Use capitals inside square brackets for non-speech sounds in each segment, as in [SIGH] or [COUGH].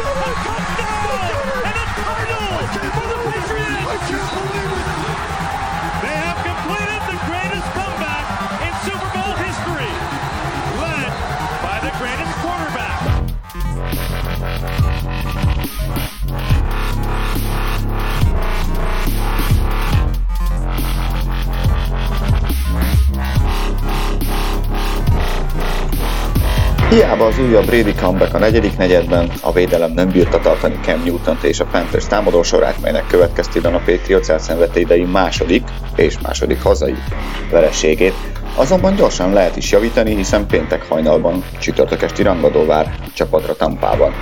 Oh, [LAUGHS] Hiába az újabb Brady comeback a negyedik negyedben, a védelem nem bírta tartani Cam newton és a Panthers támadó sorát, melynek következtében a Patriots elszenvedte idei második és második hazai vereségét. Azonban gyorsan lehet is javítani, hiszen péntek hajnalban csütörtök esti rangadó vár csapatra Tampában.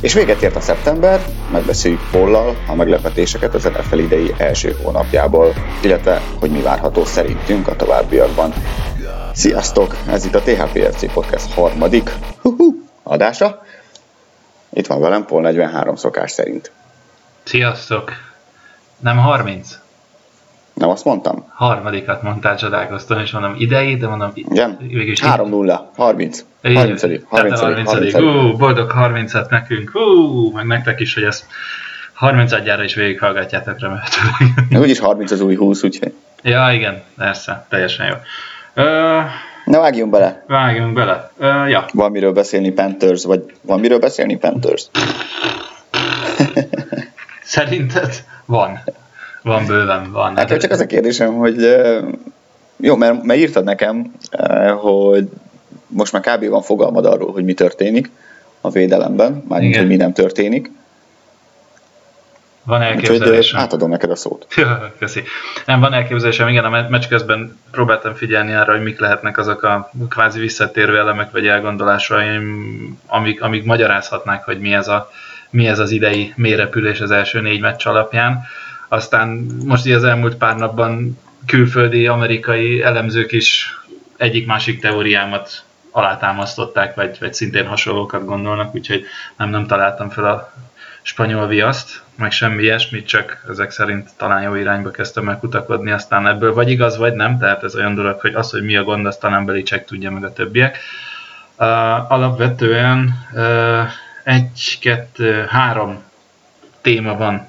És véget ért a szeptember, megbeszéljük Pollal a meglepetéseket az NFL idei első hónapjából, illetve hogy mi várható szerintünk a továbbiakban. Sziasztok! Ez itt a THPRC Podcast harmadik uh-huh, adása. Itt van velem Pol 43 szokás szerint. Sziasztok! Nem 30? Nem azt mondtam? Harmadikat mondtál, csodálkoztam, és mondom idei, de mondom... Igen? 3-0, 30. 30 30 30 Ú, boldog 30-at nekünk, Ú, meg nektek is, hogy ezt 30 adjára is végighallgatjátok remélhetőleg. Úgyis 30 az új 20, úgyhogy... Ja, igen, persze, teljesen jó. Na vágjunk bele. Vágjunk bele. Uh, ja. Van miről beszélni Panthers, vagy van miről beszélni Panthers? [LAUGHS] Szerinted? Van. Van bőven, van. Hát csak az a kérdésem, hogy jó, mert, mert írtad nekem, hogy most már kb. van fogalmad arról, hogy mi történik a védelemben, mármint, hogy mi nem történik. Van elképzelésem. Úgyhogy átadom neked a szót. [LAUGHS] Köszi. Nem, van elképzelésem, igen, a meccs közben próbáltam figyelni arra, hogy mik lehetnek azok a kvázi visszatérő elemek, vagy elgondolásaim, amik, amik magyarázhatnák, hogy mi ez, a, mi ez az idei mérepülés az első négy meccs alapján. Aztán most így az elmúlt pár napban külföldi, amerikai elemzők is egyik-másik teóriámat alátámasztották, vagy, vagy szintén hasonlókat gondolnak, úgyhogy nem, nem találtam fel a spanyol viaszt, meg semmi ilyesmit, csak ezek szerint talán jó irányba kezdtem el kutakodni, aztán ebből vagy igaz, vagy nem, tehát ez olyan dolog, hogy az, hogy mi a gond, azt talán Belicek tudja meg a többiek. Uh, alapvetően uh, egy, kettő, három téma van,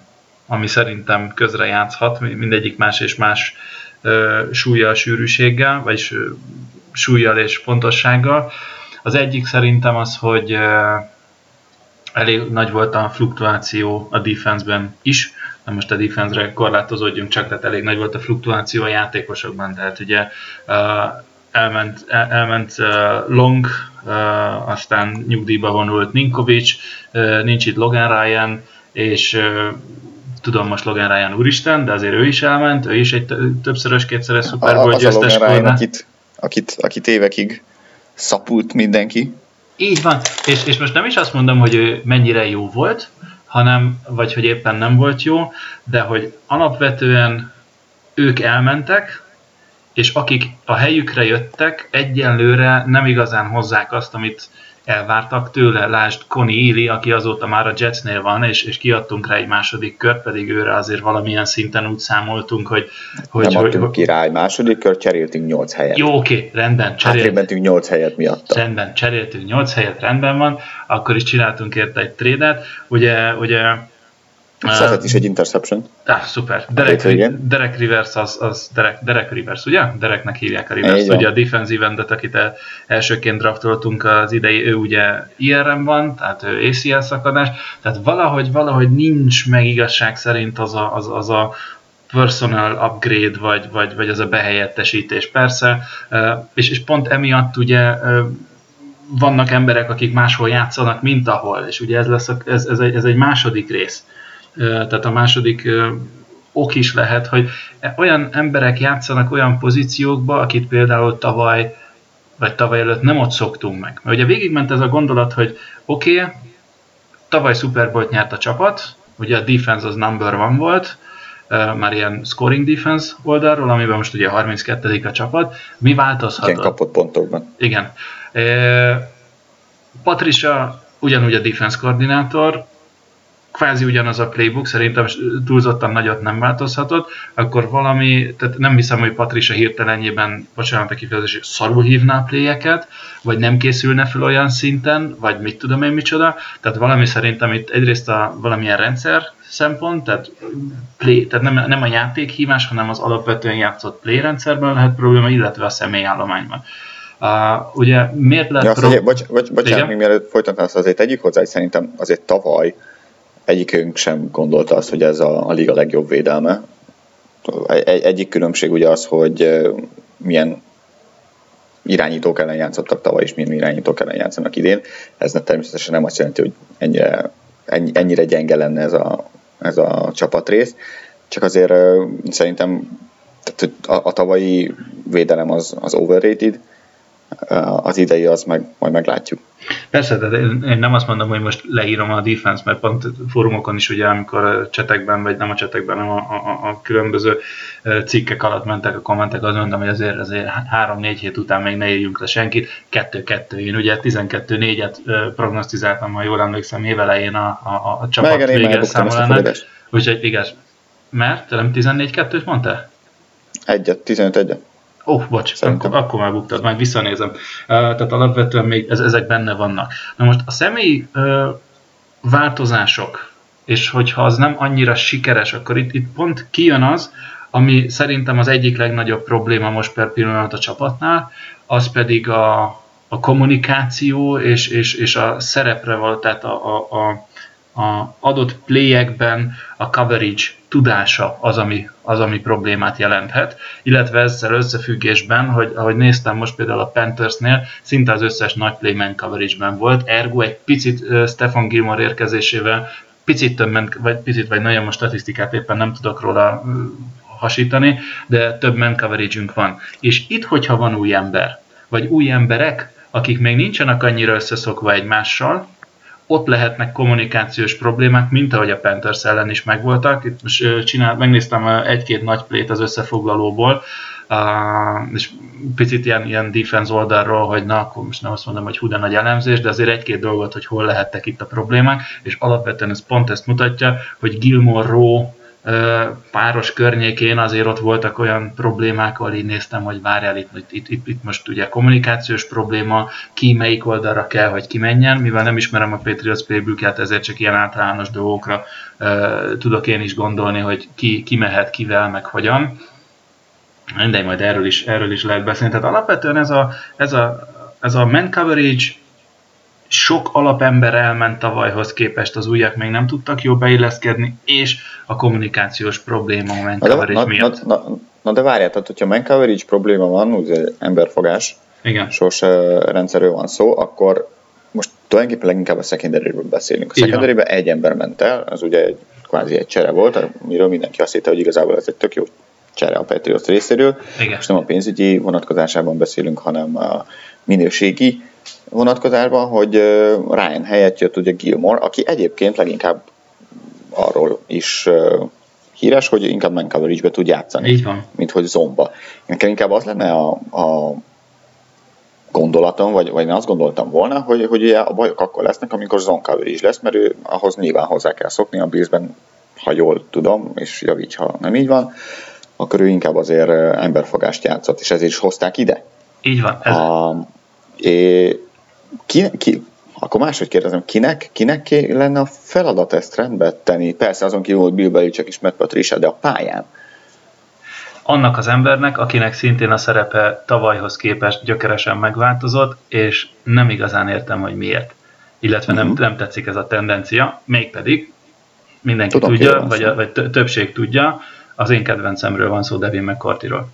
ami szerintem közre játszhat, mindegyik más és más uh, súlyjal, sűrűséggel, vagy uh, súlyjal és pontossággal. Az egyik szerintem az, hogy uh, elég nagy volt a fluktuáció a defenseben is, de most a defense-re korlátozódjunk csak, tehát elég nagy volt a fluktuáció a játékosokban, tehát ugye elment, el, elment Long, aztán nyugdíjba vonult Ninkovic, uh, nincs itt Logan Ryan, és tudom most Logan Ryan úristen, de azért ő is elment, ő is egy többszörös, kétszeres Super Bowl győztes akit, akit, akit évekig szapult mindenki. Így van, és, és most nem is azt mondom, hogy ő mennyire jó volt, hanem, vagy hogy éppen nem volt jó, de hogy alapvetően ők elmentek, és akik a helyükre jöttek, egyenlőre nem igazán hozzák azt, amit elvártak tőle. Lásd Connie Ely, aki azóta már a Jetsnél van, és, és kiadtunk rá egy második kört, pedig őre azért valamilyen szinten úgy számoltunk, hogy... hogy nem hogy, ki rá egy második kört, cseréltünk 8 helyet. Jó, oké, rendben. Cseréltünk 8 helyet miatt. Rendben, cseréltünk 8 helyet, rendben van, akkor is csináltunk érte egy trédet. Ugye, ugye Szerzett is egy interception. Ah, szuper. Derek, Ri- Derek Rivers az, az Derek, Derek Rivers, ugye? Dereknek hívják a Rivers. Ugye a defensive endet, akit elsőként draftoltunk az idei, ő ugye IRM van, tehát ő ACL szakadás, tehát valahogy, valahogy nincs meg igazság szerint az a, az, az a personal upgrade, vagy, vagy, vagy az a behelyettesítés. Persze, és, és pont emiatt ugye vannak emberek, akik máshol játszanak, mint ahol, és ugye ez, lesz a, ez, ez, egy, ez egy második rész tehát a második ok is lehet, hogy olyan emberek játszanak olyan pozíciókba, akit például tavaly vagy tavaly előtt nem ott szoktunk meg. Mert ugye végigment ez a gondolat, hogy oké, okay, tavaly Super Bowl nyert a csapat, ugye a defense az number one volt, már ilyen scoring defense oldalról, amiben most ugye 32 a csapat. Mi változhat? Igen, kapott pontokban. Igen. Patricia ugyanúgy a defense koordinátor, kvázi ugyanaz a playbook, szerintem túlzottan nagyot nem változhatott, akkor valami, tehát nem hiszem, hogy Patricia hirtelenjében, bocsánat a kifejezés, szarul hívná a playeket, vagy nem készülne fel olyan szinten, vagy mit tudom én micsoda, tehát valami szerintem itt egyrészt a valamilyen rendszer szempont, tehát, play, tehát nem, nem a játékhívás, hanem az alapvetően játszott play rendszerben lehet probléma, illetve a személyállományban. Uh, ugye miért lehet... Ja, pro... bocs, bocs, bocsánat, még mielőtt folytatnál, azért tegyük hozzá, hogy szerintem azért tavaly egyikünk sem gondolta azt, hogy ez a, a liga legjobb védelme. Egy, egyik különbség ugye az, hogy milyen irányítók ellen játszottak tavaly, és milyen irányítók ellen játszanak idén. Ez természetesen nem azt jelenti, hogy ennyire, ennyire gyenge lenne ez a, ez a csapatrész, csak azért szerintem tehát a, a tavalyi védelem az, az overrated, az idei az meg majd meglátjuk. Persze, de én nem azt mondom, hogy most leírom a defense, mert pont fórumokon is ugye, amikor csetekben, vagy nem a csetekben, hanem a, a, a különböző cikkek alatt mentek a kommentek, azt mondtam, hogy azért, azért 3-4 hét után még ne írjunk le senkit. 2-2, én ugye 12-4-et prognosztizáltam, ha jól emlékszem, évelején a, a, a csapat vége számolának. Úgyhogy igaz, mert te nem 14-2-t mondtál? Egyet, 15-1-et. Ó, oh, bocs, akkor, akkor már buktad, majd visszanézem. Uh, tehát alapvetően még ez, ezek benne vannak. Na most a személyi uh, változások, és hogyha az nem annyira sikeres, akkor itt, itt pont kijön az, ami szerintem az egyik legnagyobb probléma most per pillanat a csapatnál, az pedig a, a kommunikáció és, és, és a szerepre való, tehát a, a, a, a adott playekben a coverage tudása az ami, az, ami problémát jelenthet, illetve ezzel összefüggésben, hogy ahogy néztem most például a Panthersnél, szinte az összes nagy playman coverage-ben volt, ergo egy picit uh, Stefan Gilmore érkezésével picit több vagy picit vagy nagyon most statisztikát éppen nem tudok róla hasítani, de több man coverage van. És itt, hogyha van új ember, vagy új emberek, akik még nincsenek annyira összeszokva egymással, ott lehetnek kommunikációs problémák, mint ahogy a Panthers ellen is megvoltak. Itt most csinál, megnéztem egy-két nagy plét az összefoglalóból, és picit ilyen, ilyen defense oldalról, hogy na, akkor most nem azt mondom, hogy hú, de nagy elemzés, de azért egy-két dolgot, hogy hol lehettek itt a problémák, és alapvetően ez pont ezt mutatja, hogy Gilmore Rowe páros környékén azért ott voltak olyan problémák, ahol így néztem, hogy várjál, itt, itt, itt, itt most ugye kommunikációs probléma, ki melyik oldalra kell, hogy kimenjen, mivel nem ismerem a Patriots playbookját, ezért csak ilyen általános dolgokra uh, tudok én is gondolni, hogy ki, ki mehet, kivel, meg hogyan. Mindegy, majd erről is, erről is lehet beszélni. Tehát alapvetően ez a, ez a, ez a man coverage sok alapember elment tavalyhoz képest, az újak még nem tudtak jól beilleszkedni, és a kommunikációs probléma a man coverage na, miatt. Na, na, na de várjál, tehát hogyha man coverage probléma van, ugye emberfogás, Igen. sors rendszerről van szó, akkor most tulajdonképpen leginkább a secondary beszélünk. A secondary egy ember ment el, az ugye egy, kvázi egy csere volt, amiről mindenki azt hitte, hogy igazából ez egy tök jó csere a Patriots részéről. Igen. Most nem a pénzügyi vonatkozásában beszélünk, hanem a minőségi vonatkozásban, hogy Ryan helyett jött ugye Gilmore, aki egyébként leginkább arról is híres, hogy inkább man coverage tud játszani, Így van. mint hogy zomba. Nekem inkább az lenne a, a gondolatom, vagy, vagy én azt gondoltam volna, hogy, hogy ugye a bajok akkor lesznek, amikor zone coverage lesz, mert ő ahhoz nyilván hozzá kell szokni, a Billsben, ha jól tudom, és javíts, ha nem így van, akkor ő inkább azért emberfogást játszott, és ezért is hozták ide. Így van. Ez... A, é, ki, ki, akkor máshogy kérdezem, kinek, kinek lenne a feladat ezt rendbe tenni? Persze azon kívül, hogy Bill Belichick is Matt Patricia, de a pályán. Annak az embernek, akinek szintén a szerepe tavalyhoz képest gyökeresen megváltozott, és nem igazán értem, hogy miért. Illetve uh-huh. nem, mhm. nem tetszik ez a tendencia, mégpedig mindenki Tudom, tudja, vagy, a, vagy többség tudja, az én kedvencemről van szó, Devin McCarthy-ról.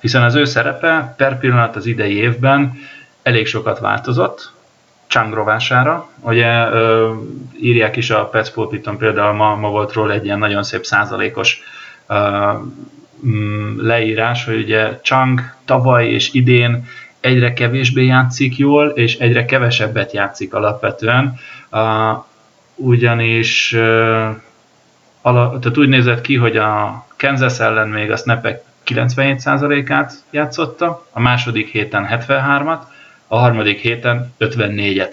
Hiszen az ő szerepe per pillanat az idei évben elég sokat változott, Chang rovására. Ugye ö, írják is a Pets Pulpiton például ma, ma volt róla egy ilyen nagyon szép százalékos ö, mm, leírás, hogy ugye Chang tavaly és idén egyre kevésbé játszik jól, és egyre kevesebbet játszik alapvetően. Uh, ugyanis uh, ala, tehát úgy nézett ki, hogy a Kansas ellen még a snapek 97%-át játszotta, a második héten 73-at, a harmadik héten 54-et.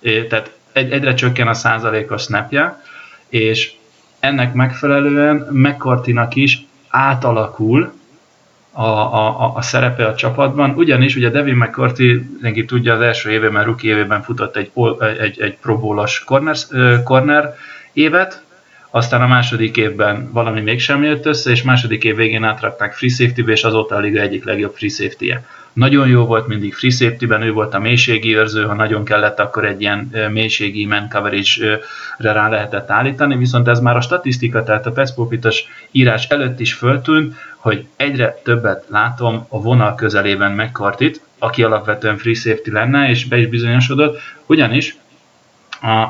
É, tehát egy, egyre csökken a százalékos snapja, és ennek megfelelően McCarthy-nak is átalakul a, a, a szerepe a csapatban, ugyanis ugye Devin McCarthy, mindenki tudja, az első évében, rookie évében futott egy, egy, egy próbólos corner, corner évet, aztán a második évben valami mégsem jött össze, és második év végén átrakták free safety és azóta a liga egyik legjobb free safety-je. Nagyon jó volt mindig free safety-ben, ő volt a mélységi őrző, ha nagyon kellett, akkor egy ilyen mélységi man coverage-re rá lehetett állítani, viszont ez már a statisztika, tehát a Peszpópitos írás előtt is föltűnt, hogy egyre többet látom a vonal közelében McCartit, aki alapvetően free safety lenne, és be is bizonyosodott, ugyanis a,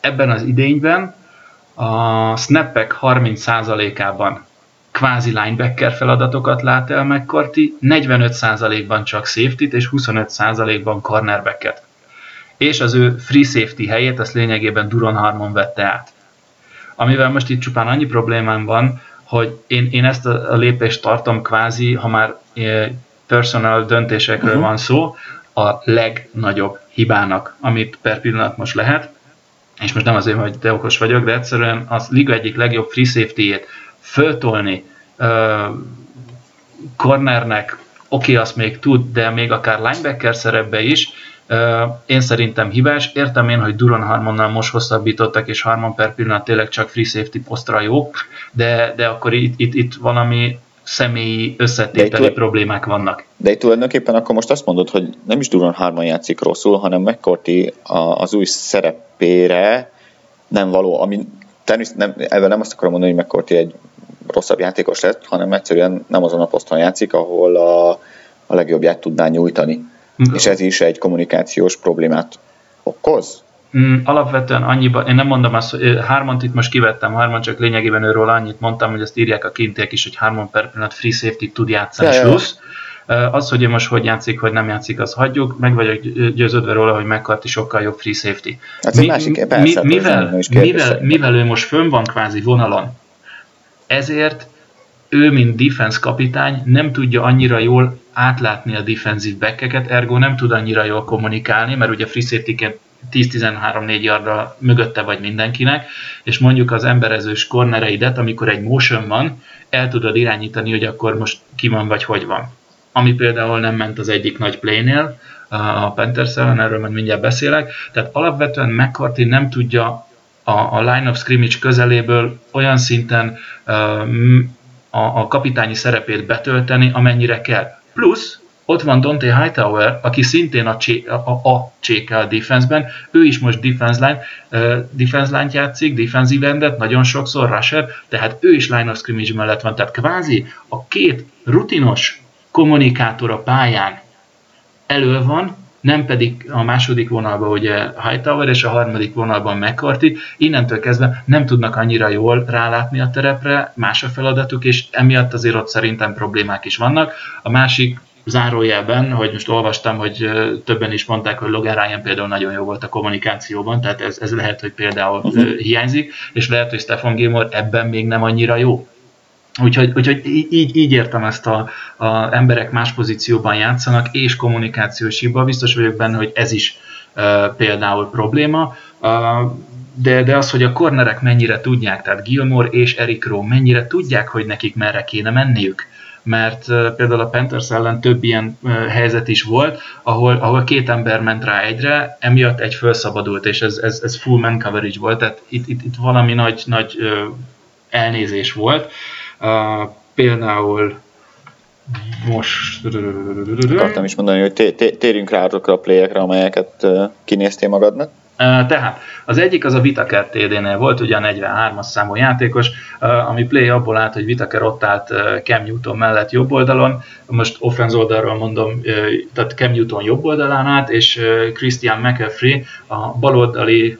ebben az idényben a snappek 30%-ában kvázi linebacker feladatokat lát el McCarthy, 45%-ban csak safety-t és 25%-ban cornerbacket. És az ő free safety helyét azt lényegében Duron Harmon vette át. Amivel most itt csupán annyi problémám van, hogy én, én ezt a, a lépést tartom kvázi, ha már e, personal döntésekről uh-huh. van szó, a legnagyobb hibának, amit per pillanat most lehet, és most nem azért, hogy te okos vagyok, de egyszerűen az liga egyik legjobb free safety-ét föltolni uh, cornernek, oké, okay, azt még tud, de még akár linebacker szerepbe is, uh, én szerintem hibás. Értem én, hogy Duron Harmonnal most hosszabbítottak, és Harmon per pillanat tényleg csak free safety posztra jó, de, de akkor itt, itt, itt valami személyi összetételi itt, problémák vannak. De itt tulajdonképpen akkor most azt mondod, hogy nem is Duron Harmon játszik rosszul, hanem McCourty az új szerepére nem való, ami természetesen nem, ebben nem azt akarom mondani, hogy McCourty egy rosszabb játékos lett, hanem egyszerűen nem azon a poszton játszik, ahol a, a legjobbját tudná nyújtani. Mm. És ez is egy kommunikációs problémát okoz? Mm, alapvetően annyiban, én nem mondom azt, hogy Harmont itt most kivettem, Harmon csak lényegében őről annyit mondtam, hogy azt írják a kintiek is, hogy Harmon per pillanat free safety tud játszani, ja, plusz. Az, hogy ő most hogy játszik, hogy nem játszik, az hagyjuk. Meg vagyok győződve róla, hogy McCarthy sokkal jobb free safety. Hát mi, másik, persze, mi, mivel, mivel, mivel ő most fönn van kvázi vonalon, ezért ő, mint defense kapitány nem tudja annyira jól átlátni a defensív backeket, ergo nem tud annyira jól kommunikálni, mert ugye free safety 10-13-4 yardra mögötte vagy mindenkinek, és mondjuk az emberezős kornereidet, amikor egy motion van, el tudod irányítani, hogy akkor most ki van vagy hogy van. Ami például nem ment az egyik nagy playnél, a Panthers ellen, erről majd mindjárt beszélek. Tehát alapvetően McCarthy nem tudja a, a line of scrimmage közeléből olyan szinten a, a kapitányi szerepét betölteni, amennyire kell. Plusz ott van Dante Hightower, aki szintén a, csé, a, a a defense-ben, ő is most defense line, uh, defense line játszik, defensive endet, nagyon sokszor rusher, tehát ő is line of scrimmage mellett van, tehát kvázi a két rutinos kommunikátor a pályán elő van, nem pedig a második vonalban ugye Hightower és a harmadik vonalban McCarthy, innentől kezdve nem tudnak annyira jól rálátni a terepre, más a feladatuk, és emiatt azért ott szerintem problémák is vannak. A másik zárójelben, hogy most olvastam, hogy többen is mondták, hogy Logan Ryan például nagyon jó volt a kommunikációban, tehát ez, ez lehet, hogy például uh-huh. hiányzik, és lehet, hogy Stefan Gilmore ebben még nem annyira jó. Úgyhogy, úgyhogy így, így értem ezt a, a emberek más pozícióban játszanak, és kommunikációs hiba. Biztos vagyok benne, hogy ez is uh, például probléma. Uh, de, de az, hogy a kornerek mennyire tudják, tehát Gilmore és Eric Rowe mennyire tudják, hogy nekik merre kéne menniük. Mert uh, például a Panthers ellen több ilyen uh, helyzet is volt, ahol, ahol két ember ment rá egyre, emiatt egy felszabadult, és ez, ez, ez full man coverage volt, tehát itt, itt, itt valami nagy, nagy uh, elnézés volt. Például most... Akartam is mondani, hogy térjünk rá azokra a playekre, amelyeket kinéztél magadnak. Tehát az egyik az a Vitaker TD-nél volt, ugye a 43-as számú játékos, ami play abból állt, hogy Vitaker ott állt Cam Newton mellett jobb oldalon, most offense oldalról mondom, tehát Cam Newton jobb oldalán át, és Christian McAfee a baloldali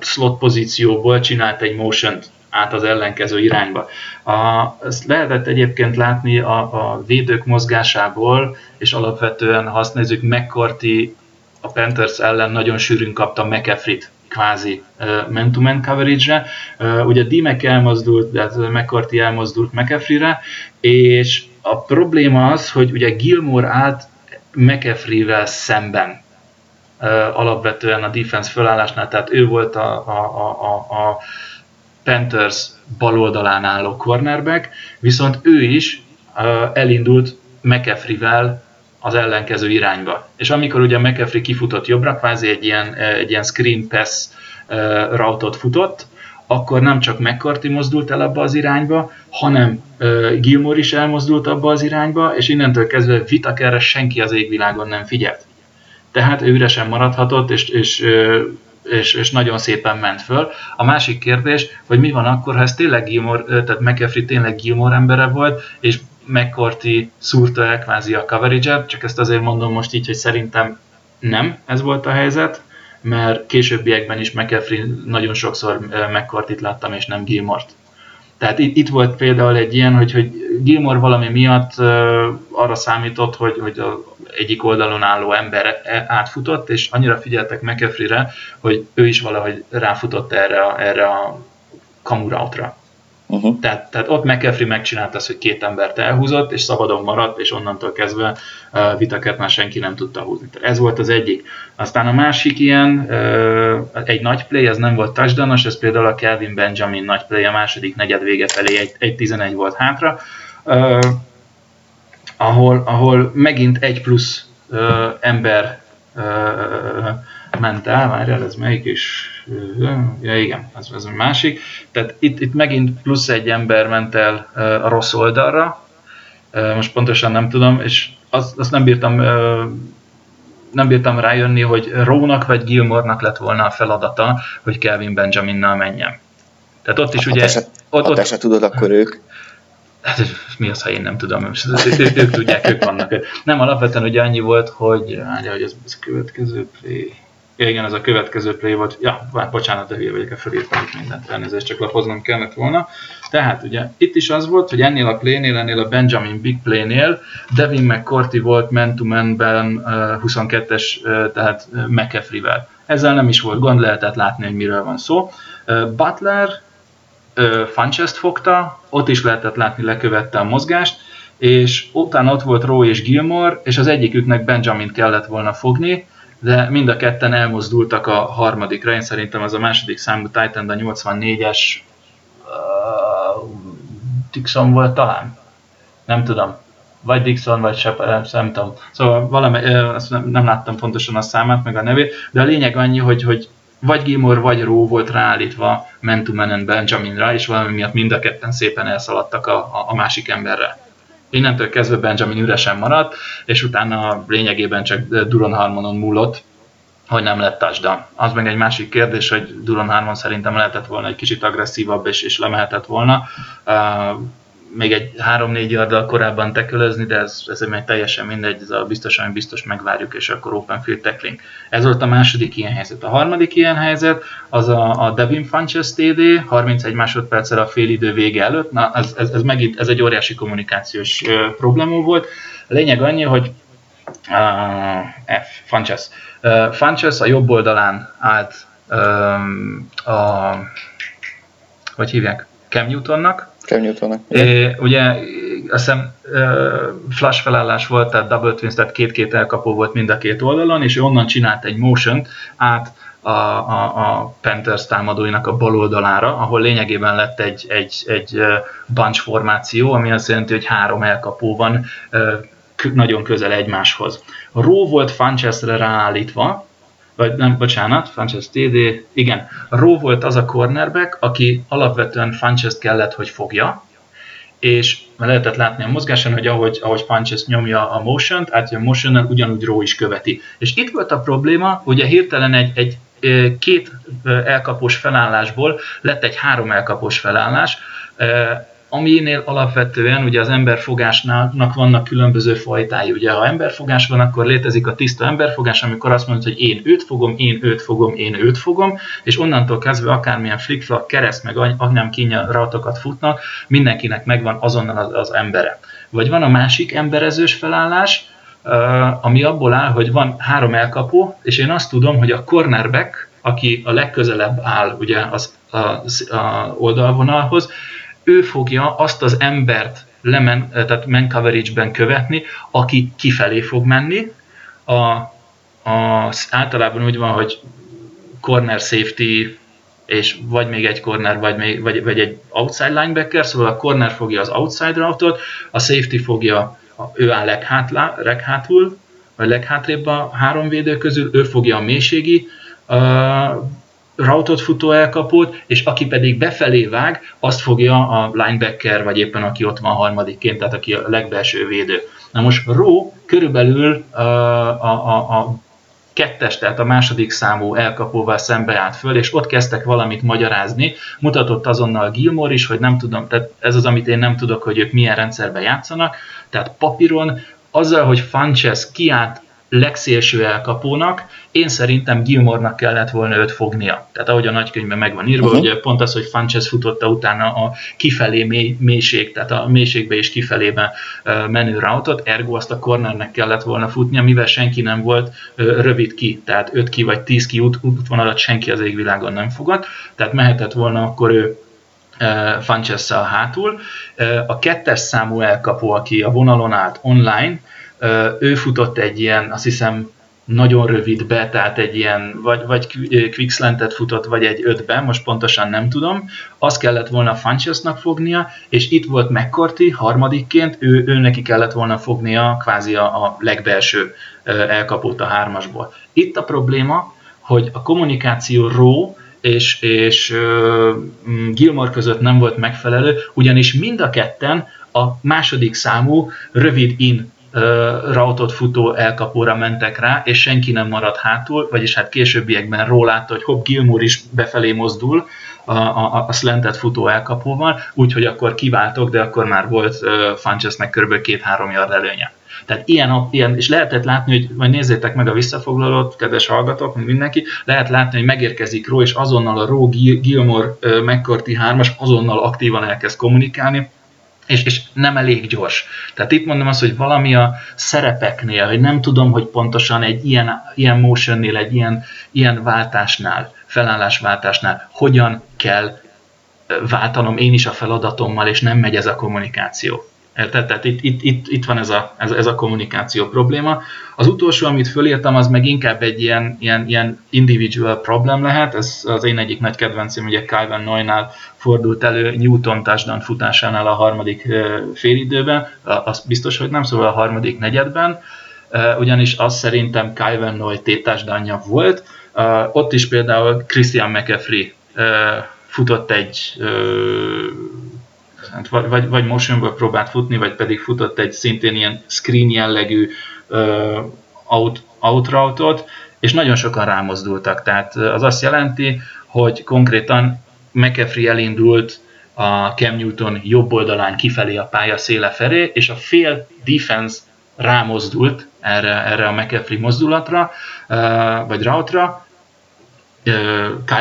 slot pozícióból csinált egy motion át az ellenkező irányba. A, ezt lehetett egyébként látni a, a védők mozgásából, és alapvetően, ha azt nézzük, McCarthy a Panthers ellen nagyon sűrűn kapta McAfee-t kvázi man-to-man coverage-re. Ugye Dimek elmozdult, de McCarthy elmozdult McAfee-re, és a probléma az, hogy ugye Gilmore állt McAfee-vel szemben alapvetően a defense fölállásnál, tehát ő volt a, a, a, a Panthers baloldalán álló cornerback, viszont ő is elindult McAfee-vel az ellenkező irányba. És amikor ugye McAfee kifutott jobbra, kvázi egy ilyen, egy ilyen screen pass routot futott, akkor nem csak McCarthy mozdult el abba az irányba, hanem uh, Gilmore is elmozdult abba az irányba, és innentől kezdve Vitakerre senki az égvilágon nem figyelt. Tehát ő üresen maradhatott, és, és, és, és nagyon szépen ment föl. A másik kérdés, hogy mi van akkor, ha ez tényleg Gilmore, tehát McAfee tényleg Gilmore embere volt, és McCarthy szúrta el kvázi a coverage csak ezt azért mondom most így, hogy szerintem nem ez volt a helyzet, mert későbbiekben is McAfee nagyon sokszor McCartit láttam, és nem Gilmort. Tehát itt, itt volt például egy ilyen, hogy, hogy Gilmore valami miatt uh, arra számított, hogy, hogy a egyik oldalon álló ember e, átfutott, és annyira figyeltek McAfee-re, hogy ő is valahogy ráfutott erre a, erre a kamuroutra. Uh-huh. Tehát, tehát ott McAfee megcsinálta azt, hogy két embert elhúzott, és szabadon maradt, és onnantól kezdve uh, vitaket már senki nem tudta húzni. Tehát ez volt az egyik. Aztán a másik ilyen, uh, egy nagy play, ez nem volt touchdownos, ez például a Kelvin Benjamin nagy play, a második negyed vége felé egy, 11 volt hátra, uh, ahol, ahol megint egy plusz uh, ember uh, ment el, várjál, ez melyik is, ja igen, ez, ez a másik. Tehát itt, itt megint plusz egy ember ment el a rossz oldalra, most pontosan nem tudom, és azt, azt nem bírtam nem bírtam rájönni, hogy Rónak vagy Gilmornak lett volna a feladata, hogy Kelvin Benjaminnal menjen. Tehát ott is ha ugye... Te se, ott, ha te se tudod, akkor ők. Hát mi az, ha én nem tudom, ők, ők, ők tudják, ők vannak. Nem, alapvetően ugye annyi volt, hogy, hogy ez, ez a következő play. Ja, igen, ez a következő play volt. Ja, bocsánat, de hülye vagyok, felírtam itt mindent, elnézést, csak lapoznom kellett volna. Tehát ugye itt is az volt, hogy ennél a playnél, ennél a Benjamin Big playnél Devin McCourty volt man-to-man-ben uh, 22-es, uh, tehát uh, McAfee-vel. Ezzel nem is volt gond, lehetett látni, hogy miről van szó. Butler Funchest fogta, ott is lehetett látni, lekövette a mozgást, és utána ott volt Rowe és Gilmore, és az egyiküknek Benjamin kellett volna fogni, de mind a ketten elmozdultak a harmadikra, én szerintem az a második számú Titan, a 84-es uh, Dixon volt talán, nem tudom, vagy Dixon, vagy Shepard, nem tudom. Szóval valami, azt nem, nem láttam pontosan a számát, meg a nevét, de a lényeg annyi, hogy, hogy vagy Gilmore, vagy Ró volt ráállítva Man Benjaminra, és valami miatt mind a ketten szépen elszaladtak a, a, a másik emberre. Innentől kezdve Benjamin üresen maradt, és utána lényegében csak Duron Harmonon múlott, hogy nem lett touchdown. Az meg egy másik kérdés, hogy Duron Harmon szerintem lehetett volna egy kicsit agresszívabb, és, és lemehetett volna. Uh, még egy 3-4 yarddal korábban tekölözni, de ez, ez egy teljesen mindegy, ez a biztosan biztos megvárjuk, és akkor open field tackling. Ez volt a második ilyen helyzet. A harmadik ilyen helyzet az a, a Devin Funches TD, 31 másodperccel a fél idő vége előtt. Na, ez, ez, ez megint ez egy óriási kommunikációs uh, probléma volt. A lényeg annyi, hogy uh, F, Funches. Uh, Funches a jobb oldalán állt um, a, hogy hívják, Cam Newtonnak, Cam Newtonnak. É, ugye azt hiszem flash felállás volt, tehát double twins, tehát két-két elkapó volt mind a két oldalon, és ő onnan csinált egy motion át a, a, a Panthers támadóinak a bal oldalára, ahol lényegében lett egy, egy, egy bunch formáció, ami azt jelenti, hogy három elkapó van nagyon közel egymáshoz. A Ró volt Funchesre ráállítva, vagy nem, bocsánat, Funches TD, igen, Ró volt az a cornerback, aki alapvetően Funches kellett, hogy fogja, és lehetett látni a mozgáson, hogy ahogy, ahogy Funches nyomja a motion-t, át a motion ugyanúgy Ró is követi. És itt volt a probléma, ugye hirtelen egy, egy két elkapós felállásból lett egy három elkapós felállás, aminél alapvetően ugye az emberfogásnak vannak különböző fajtái. Ugye ha emberfogás van, akkor létezik a tiszta emberfogás, amikor azt mondod, hogy én őt fogom, én őt fogom, én őt fogom, és onnantól kezdve akármilyen flickflak, kereszt meg anyám ratokat futnak, mindenkinek megvan azonnal az, az embere. Vagy van a másik emberezős felállás, ami abból áll, hogy van három elkapó, és én azt tudom, hogy a cornerback, aki a legközelebb áll ugye az a, a oldalvonalhoz, ő fogja azt az embert lemen, tehát man coverage-ben követni, aki kifelé fog menni, a, az általában úgy van, hogy corner safety és vagy még egy corner, vagy, még, vagy, vagy egy outside linebacker, szóval a corner fogja az outside routot, a safety fogja, ő áll leghátlá, leghátul, vagy leghátrébb a három védő közül, ő fogja a mélységi uh, routot futó elkapót, és aki pedig befelé vág, azt fogja a linebacker, vagy éppen aki ott van harmadikként, tehát aki a legbelső védő. Na most Ró körülbelül a, a, a kettes, tehát a második számú elkapóval szembe állt föl, és ott kezdtek valamit magyarázni. Mutatott azonnal Gilmore is, hogy nem tudom, tehát ez az, amit én nem tudok, hogy ők milyen rendszerben játszanak. Tehát papíron azzal, hogy Funches kiállt legszélső elkapónak, én szerintem Gilmornak kellett volna őt fognia. Tehát ahogy a nagykönyvben meg van írva, uh-huh. ugye pont az, hogy Funches futotta utána a kifelé mély, mélység, tehát a mélységbe és kifelébe menő routot, ergo azt a cornernek kellett volna futnia, mivel senki nem volt rövid ki, tehát 5 ki vagy 10 ki út, útvonalat senki az égvilágon nem fogad, tehát mehetett volna akkor ő funches hátul. A kettes számú elkapó, aki a vonalon állt online, ő futott egy ilyen, azt hiszem, nagyon rövid be, tehát egy ilyen, vagy, vagy quickslantet futott, vagy egy ötben, most pontosan nem tudom, azt kellett volna Funchesnak fognia, és itt volt McCarthy harmadikként, ő, ő neki kellett volna fognia kvázi a, a legbelső elkapót a hármasból. Itt a probléma, hogy a kommunikáció ró és, és uh, Gilmore között nem volt megfelelő, ugyanis mind a ketten a második számú rövid in rautot futó elkapóra mentek rá, és senki nem maradt hátul, vagyis hát későbbiekben róla látta, hogy Hopp Gilmour is befelé mozdul a, a, a slantet futó elkapóval, úgyhogy akkor kiváltok, de akkor már volt uh, Funchesnek kb. két-három yard előnye. Tehát ilyen, ilyen, és lehetett látni, hogy majd nézzétek meg a visszafoglalót, kedves hallgatók, mindenki, lehet látni, hogy megérkezik Ró, és azonnal a Ró Gilmore McCarthy 3-as azonnal aktívan elkezd kommunikálni, és, és nem elég gyors. Tehát itt mondom azt, hogy valami a szerepeknél, hogy nem tudom, hogy pontosan egy ilyen, ilyen motionnél, egy ilyen, ilyen váltásnál, felállásváltásnál hogyan kell váltanom én is a feladatommal, és nem megy ez a kommunikáció. Érted? Tehát itt, itt, itt, itt van ez a, ez, ez a kommunikáció probléma. Az utolsó, amit fölírtam, az meg inkább egy ilyen, ilyen, ilyen individual problem lehet. Ez az én egyik nagy kedvencem, ugye Calvin Noynál fordult elő Newton touchdown futásánál a harmadik félidőben. Az biztos, hogy nem, szóval a harmadik negyedben. Ugyanis az szerintem Calvin Noy tétásdánja volt. Ott is például Christian McAfee futott egy hát vagy, vagy motionból próbált futni, vagy pedig futott egy szintén ilyen screen jellegű out, out route-ot, és nagyon sokan rámozdultak. Tehát az azt jelenti, hogy konkrétan McAfee elindult a Cam Newton jobb oldalán kifelé a pálya széle felé, és a fél defense rámozdult erre, erre a McAfee mozdulatra, vagy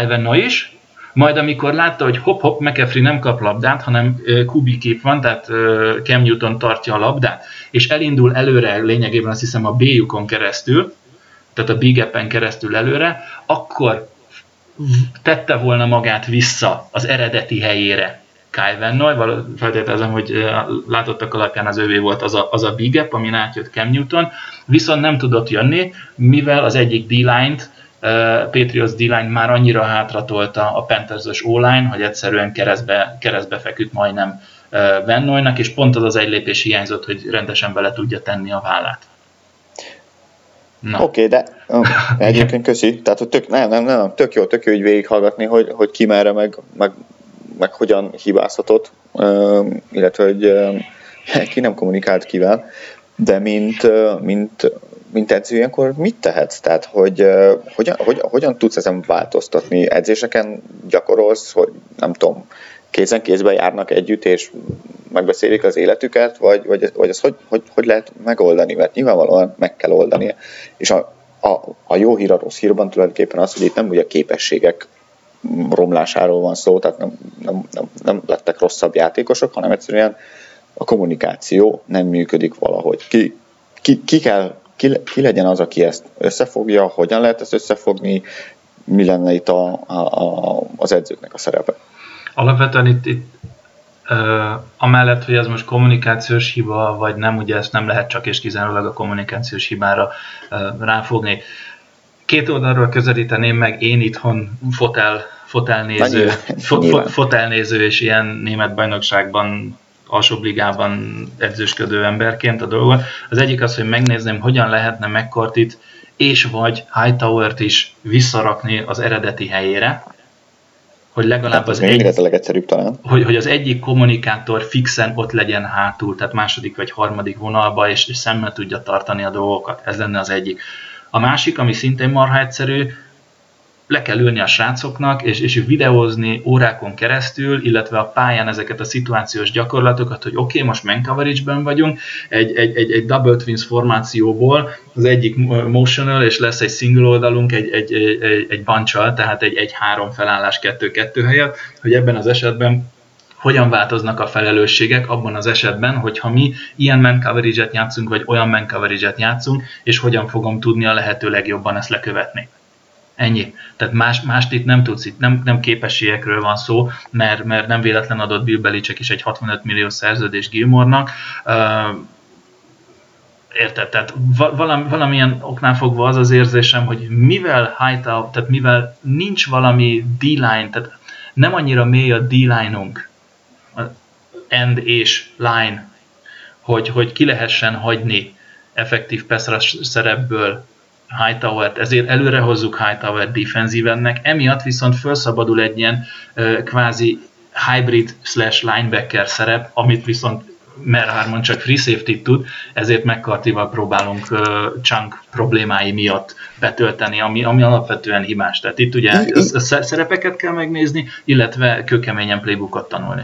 Van Noy is, majd amikor látta, hogy hop-hop, McAfee nem kap labdát, hanem kubi kép van, tehát Cam Newton tartja a labdát, és elindul előre lényegében azt hiszem a B-jukon keresztül, tehát a big en keresztül előre, akkor tette volna magát vissza az eredeti helyére. Kyle Van Noy, feltételezem, hogy látottak alapján az övé volt az a, az a big up, amin átjött Cam Newton, viszont nem tudott jönni, mivel az egyik D-line-t Patriots d már annyira hátratolta a Panthers-ös O-line, hogy egyszerűen keresztbe, keresztbe feküdt majdnem Vennoynak, és pont az az egy lépés hiányzott, hogy rendesen bele tudja tenni a vállát. Oké, okay, de oh, [LAUGHS] egyébként köszi. Tehát hogy tök, nem, nem, nem, tök jó, tök jó így végighallgatni, hogy, hogy ki merre, meg, meg, meg hogyan hibázhatott, illetve hogy [LAUGHS] ki nem kommunikált kivel, de mint, mint mint edző, ilyenkor mit tehetsz? Tehát, hogy uh, hogyan, hogy, hogyan tudsz ezen változtatni? Edzéseken gyakorolsz, hogy nem tudom, kézen kézben járnak együtt, és megbeszélik az életüket, vagy, vagy, vagy ezt hogy, hogy, hogy lehet megoldani? Mert nyilvánvalóan meg kell oldani. És a, a, a jó hír a rossz hírban tulajdonképpen az, hogy itt nem ugye a képességek romlásáról van szó, tehát nem, nem, nem, nem lettek rosszabb játékosok, hanem egyszerűen a kommunikáció nem működik valahogy. Ki, ki, ki kell ki, ki legyen az, aki ezt összefogja, hogyan lehet ezt összefogni, mi lenne itt a, a, a, az edzőknek a szerepe? Alapvetően itt, itt uh, amellett, hogy ez most kommunikációs hiba, vagy nem, ugye ezt nem lehet csak és kizárólag a kommunikációs hibára uh, ráfogni. két oldalról közelíteném meg én itthon fotel, fotelnéző, fo, fo, fotelnéző és ilyen német bajnokságban alsóbb ligában edzősködő emberként a dolgot. Az egyik az, hogy megnézném, hogyan lehetne McCartit és vagy Hightower-t is visszarakni az eredeti helyére, hogy legalább hát, az, egy, ez a legegyszerűbb talán. Hogy, hogy az egyik kommunikátor fixen ott legyen hátul, tehát második vagy harmadik vonalba, és, és szemmel tudja tartani a dolgokat. Ez lenne az egyik. A másik, ami szintén marha egyszerű, le kell ülni a srácoknak, és, és videózni órákon keresztül, illetve a pályán ezeket a szituációs gyakorlatokat, hogy oké, okay, most man coverage-ben vagyunk, egy, egy, egy, egy double twins formációból, az egyik motional, és lesz egy single oldalunk egy, egy, egy, egy bunch tehát egy, egy három felállás kettő-kettő helyett, hogy ebben az esetben hogyan változnak a felelősségek abban az esetben, hogyha mi ilyen man coverage-et játszunk, vagy olyan man coverage-et játszunk, és hogyan fogom tudni a lehető legjobban ezt lekövetni. Ennyi. Tehát más, mást itt nem tudsz, itt nem, nem képességekről van szó, mert, mert nem véletlen adott Bill Belichick is egy 65 millió szerződés Gilmornak. Érted? Tehát valami, valamilyen oknál fogva az az érzésem, hogy mivel Hightower, tehát mivel nincs valami D-line, tehát nem annyira mély a D-line-unk, end és line, hogy, hogy ki lehessen hagyni effektív pass szerepből Hightower-t, ezért előre hozzuk Hightower defenzívennek, emiatt viszont felszabadul egy ilyen kvázi hybrid slash linebacker szerep, amit viszont mert Harmon csak free safety tud, ezért mccarthy próbálunk uh, chunk problémái miatt betölteni, ami, ami alapvetően hibás. Tehát itt ugye a szerepeket kell megnézni, illetve kőkeményen playbookot tanulni.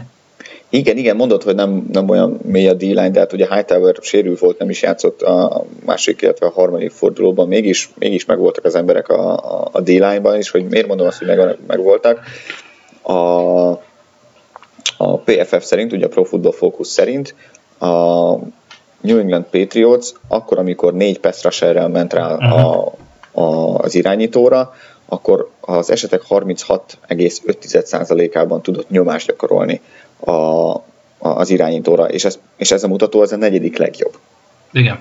Igen, igen, mondod, hogy nem, nem olyan mély a D-line, de hát ugye Hightower sérül volt, nem is játszott a másik, illetve a harmadik fordulóban, mégis, mégis megvoltak az emberek a, a, a D-line-ban is, hogy miért mondom azt, hogy meg, megvoltak. A, a PFF szerint, ugye a Pro Football Focus szerint a New England Patriots akkor, amikor négy pass ment rá a, a, az irányítóra, akkor az esetek 36,5%-ában tudott nyomást gyakorolni a, a, az irányítóra, és ez, és ez a mutató az a negyedik legjobb. Igen.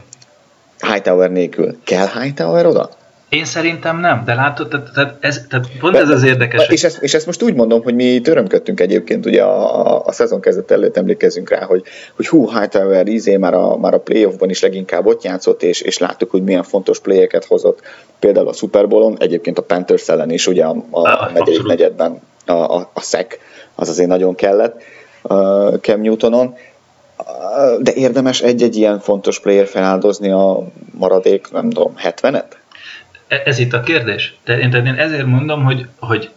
Hightower nélkül. Kell Hightower oda? Én szerintem nem, de látod, tehát, tehát, ez, tehát pont ez az érdekes. És ezt, és ezt most úgy mondom, hogy mi törömködtünk egyébként, ugye a, a, a szezon kezdet előtt emlékezünk rá, hogy, hogy hú, Hightower izé már a, már a playoffban is leginkább ott játszott, és, és láttuk, hogy milyen fontos playeket hozott, például a Super Bowl-on, egyébként a Panthers ellen is, ugye a, a, a negyedik negyedben a, a, a szek, az azért nagyon kellett Cam Newtonon, de érdemes egy-egy ilyen fontos player feláldozni a maradék, nem tudom, 70-et? E, ez itt a kérdés. De én, tehát én ezért mondom, hogy, hogy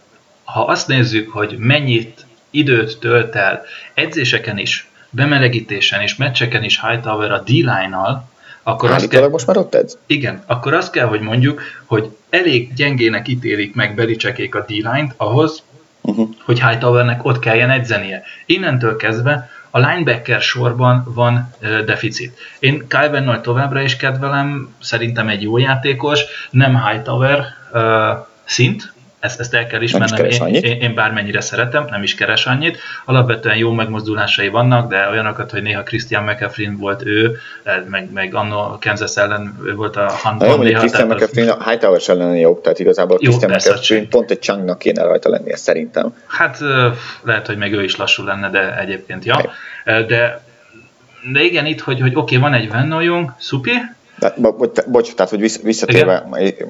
ha azt nézzük, hogy mennyit időt tölt el edzéseken is, bemelegítésen és meccseken is Hightower a D-line-nal, akkor azt kell, most már ott edz? Igen, akkor azt kell, hogy mondjuk, hogy elég gyengének ítélik meg Belicsekék a D-line-t ahhoz, uh-huh. hogy Hightowernek ott kelljen edzenie. Innentől kezdve a linebacker sorban van deficit. Én Kyle Van továbbra is kedvelem, szerintem egy jó játékos, nem Hightower uh, szint, ezt, ezt el kell ismernem, én, én, én bármennyire szeretem, nem is keres annyit. Alapvetően jó megmozdulásai vannak, de olyanokat, hogy néha Christian McAfee volt ő, meg, meg anno Kansas ellen volt a handball. Jó, mondjuk Christian McAfee a Hightower ellen jobb, tehát igazából jó, Christian McAfee pont egy chunknak kéne rajta lennie szerintem. Hát lehet, hogy meg ő is lassú lenne, de egyébként ja. De, de igen, itt, hogy, hogy oké, okay, van egy Vennojunk, szupi, de, bo, bocs, tehát, hogy visszatérve még,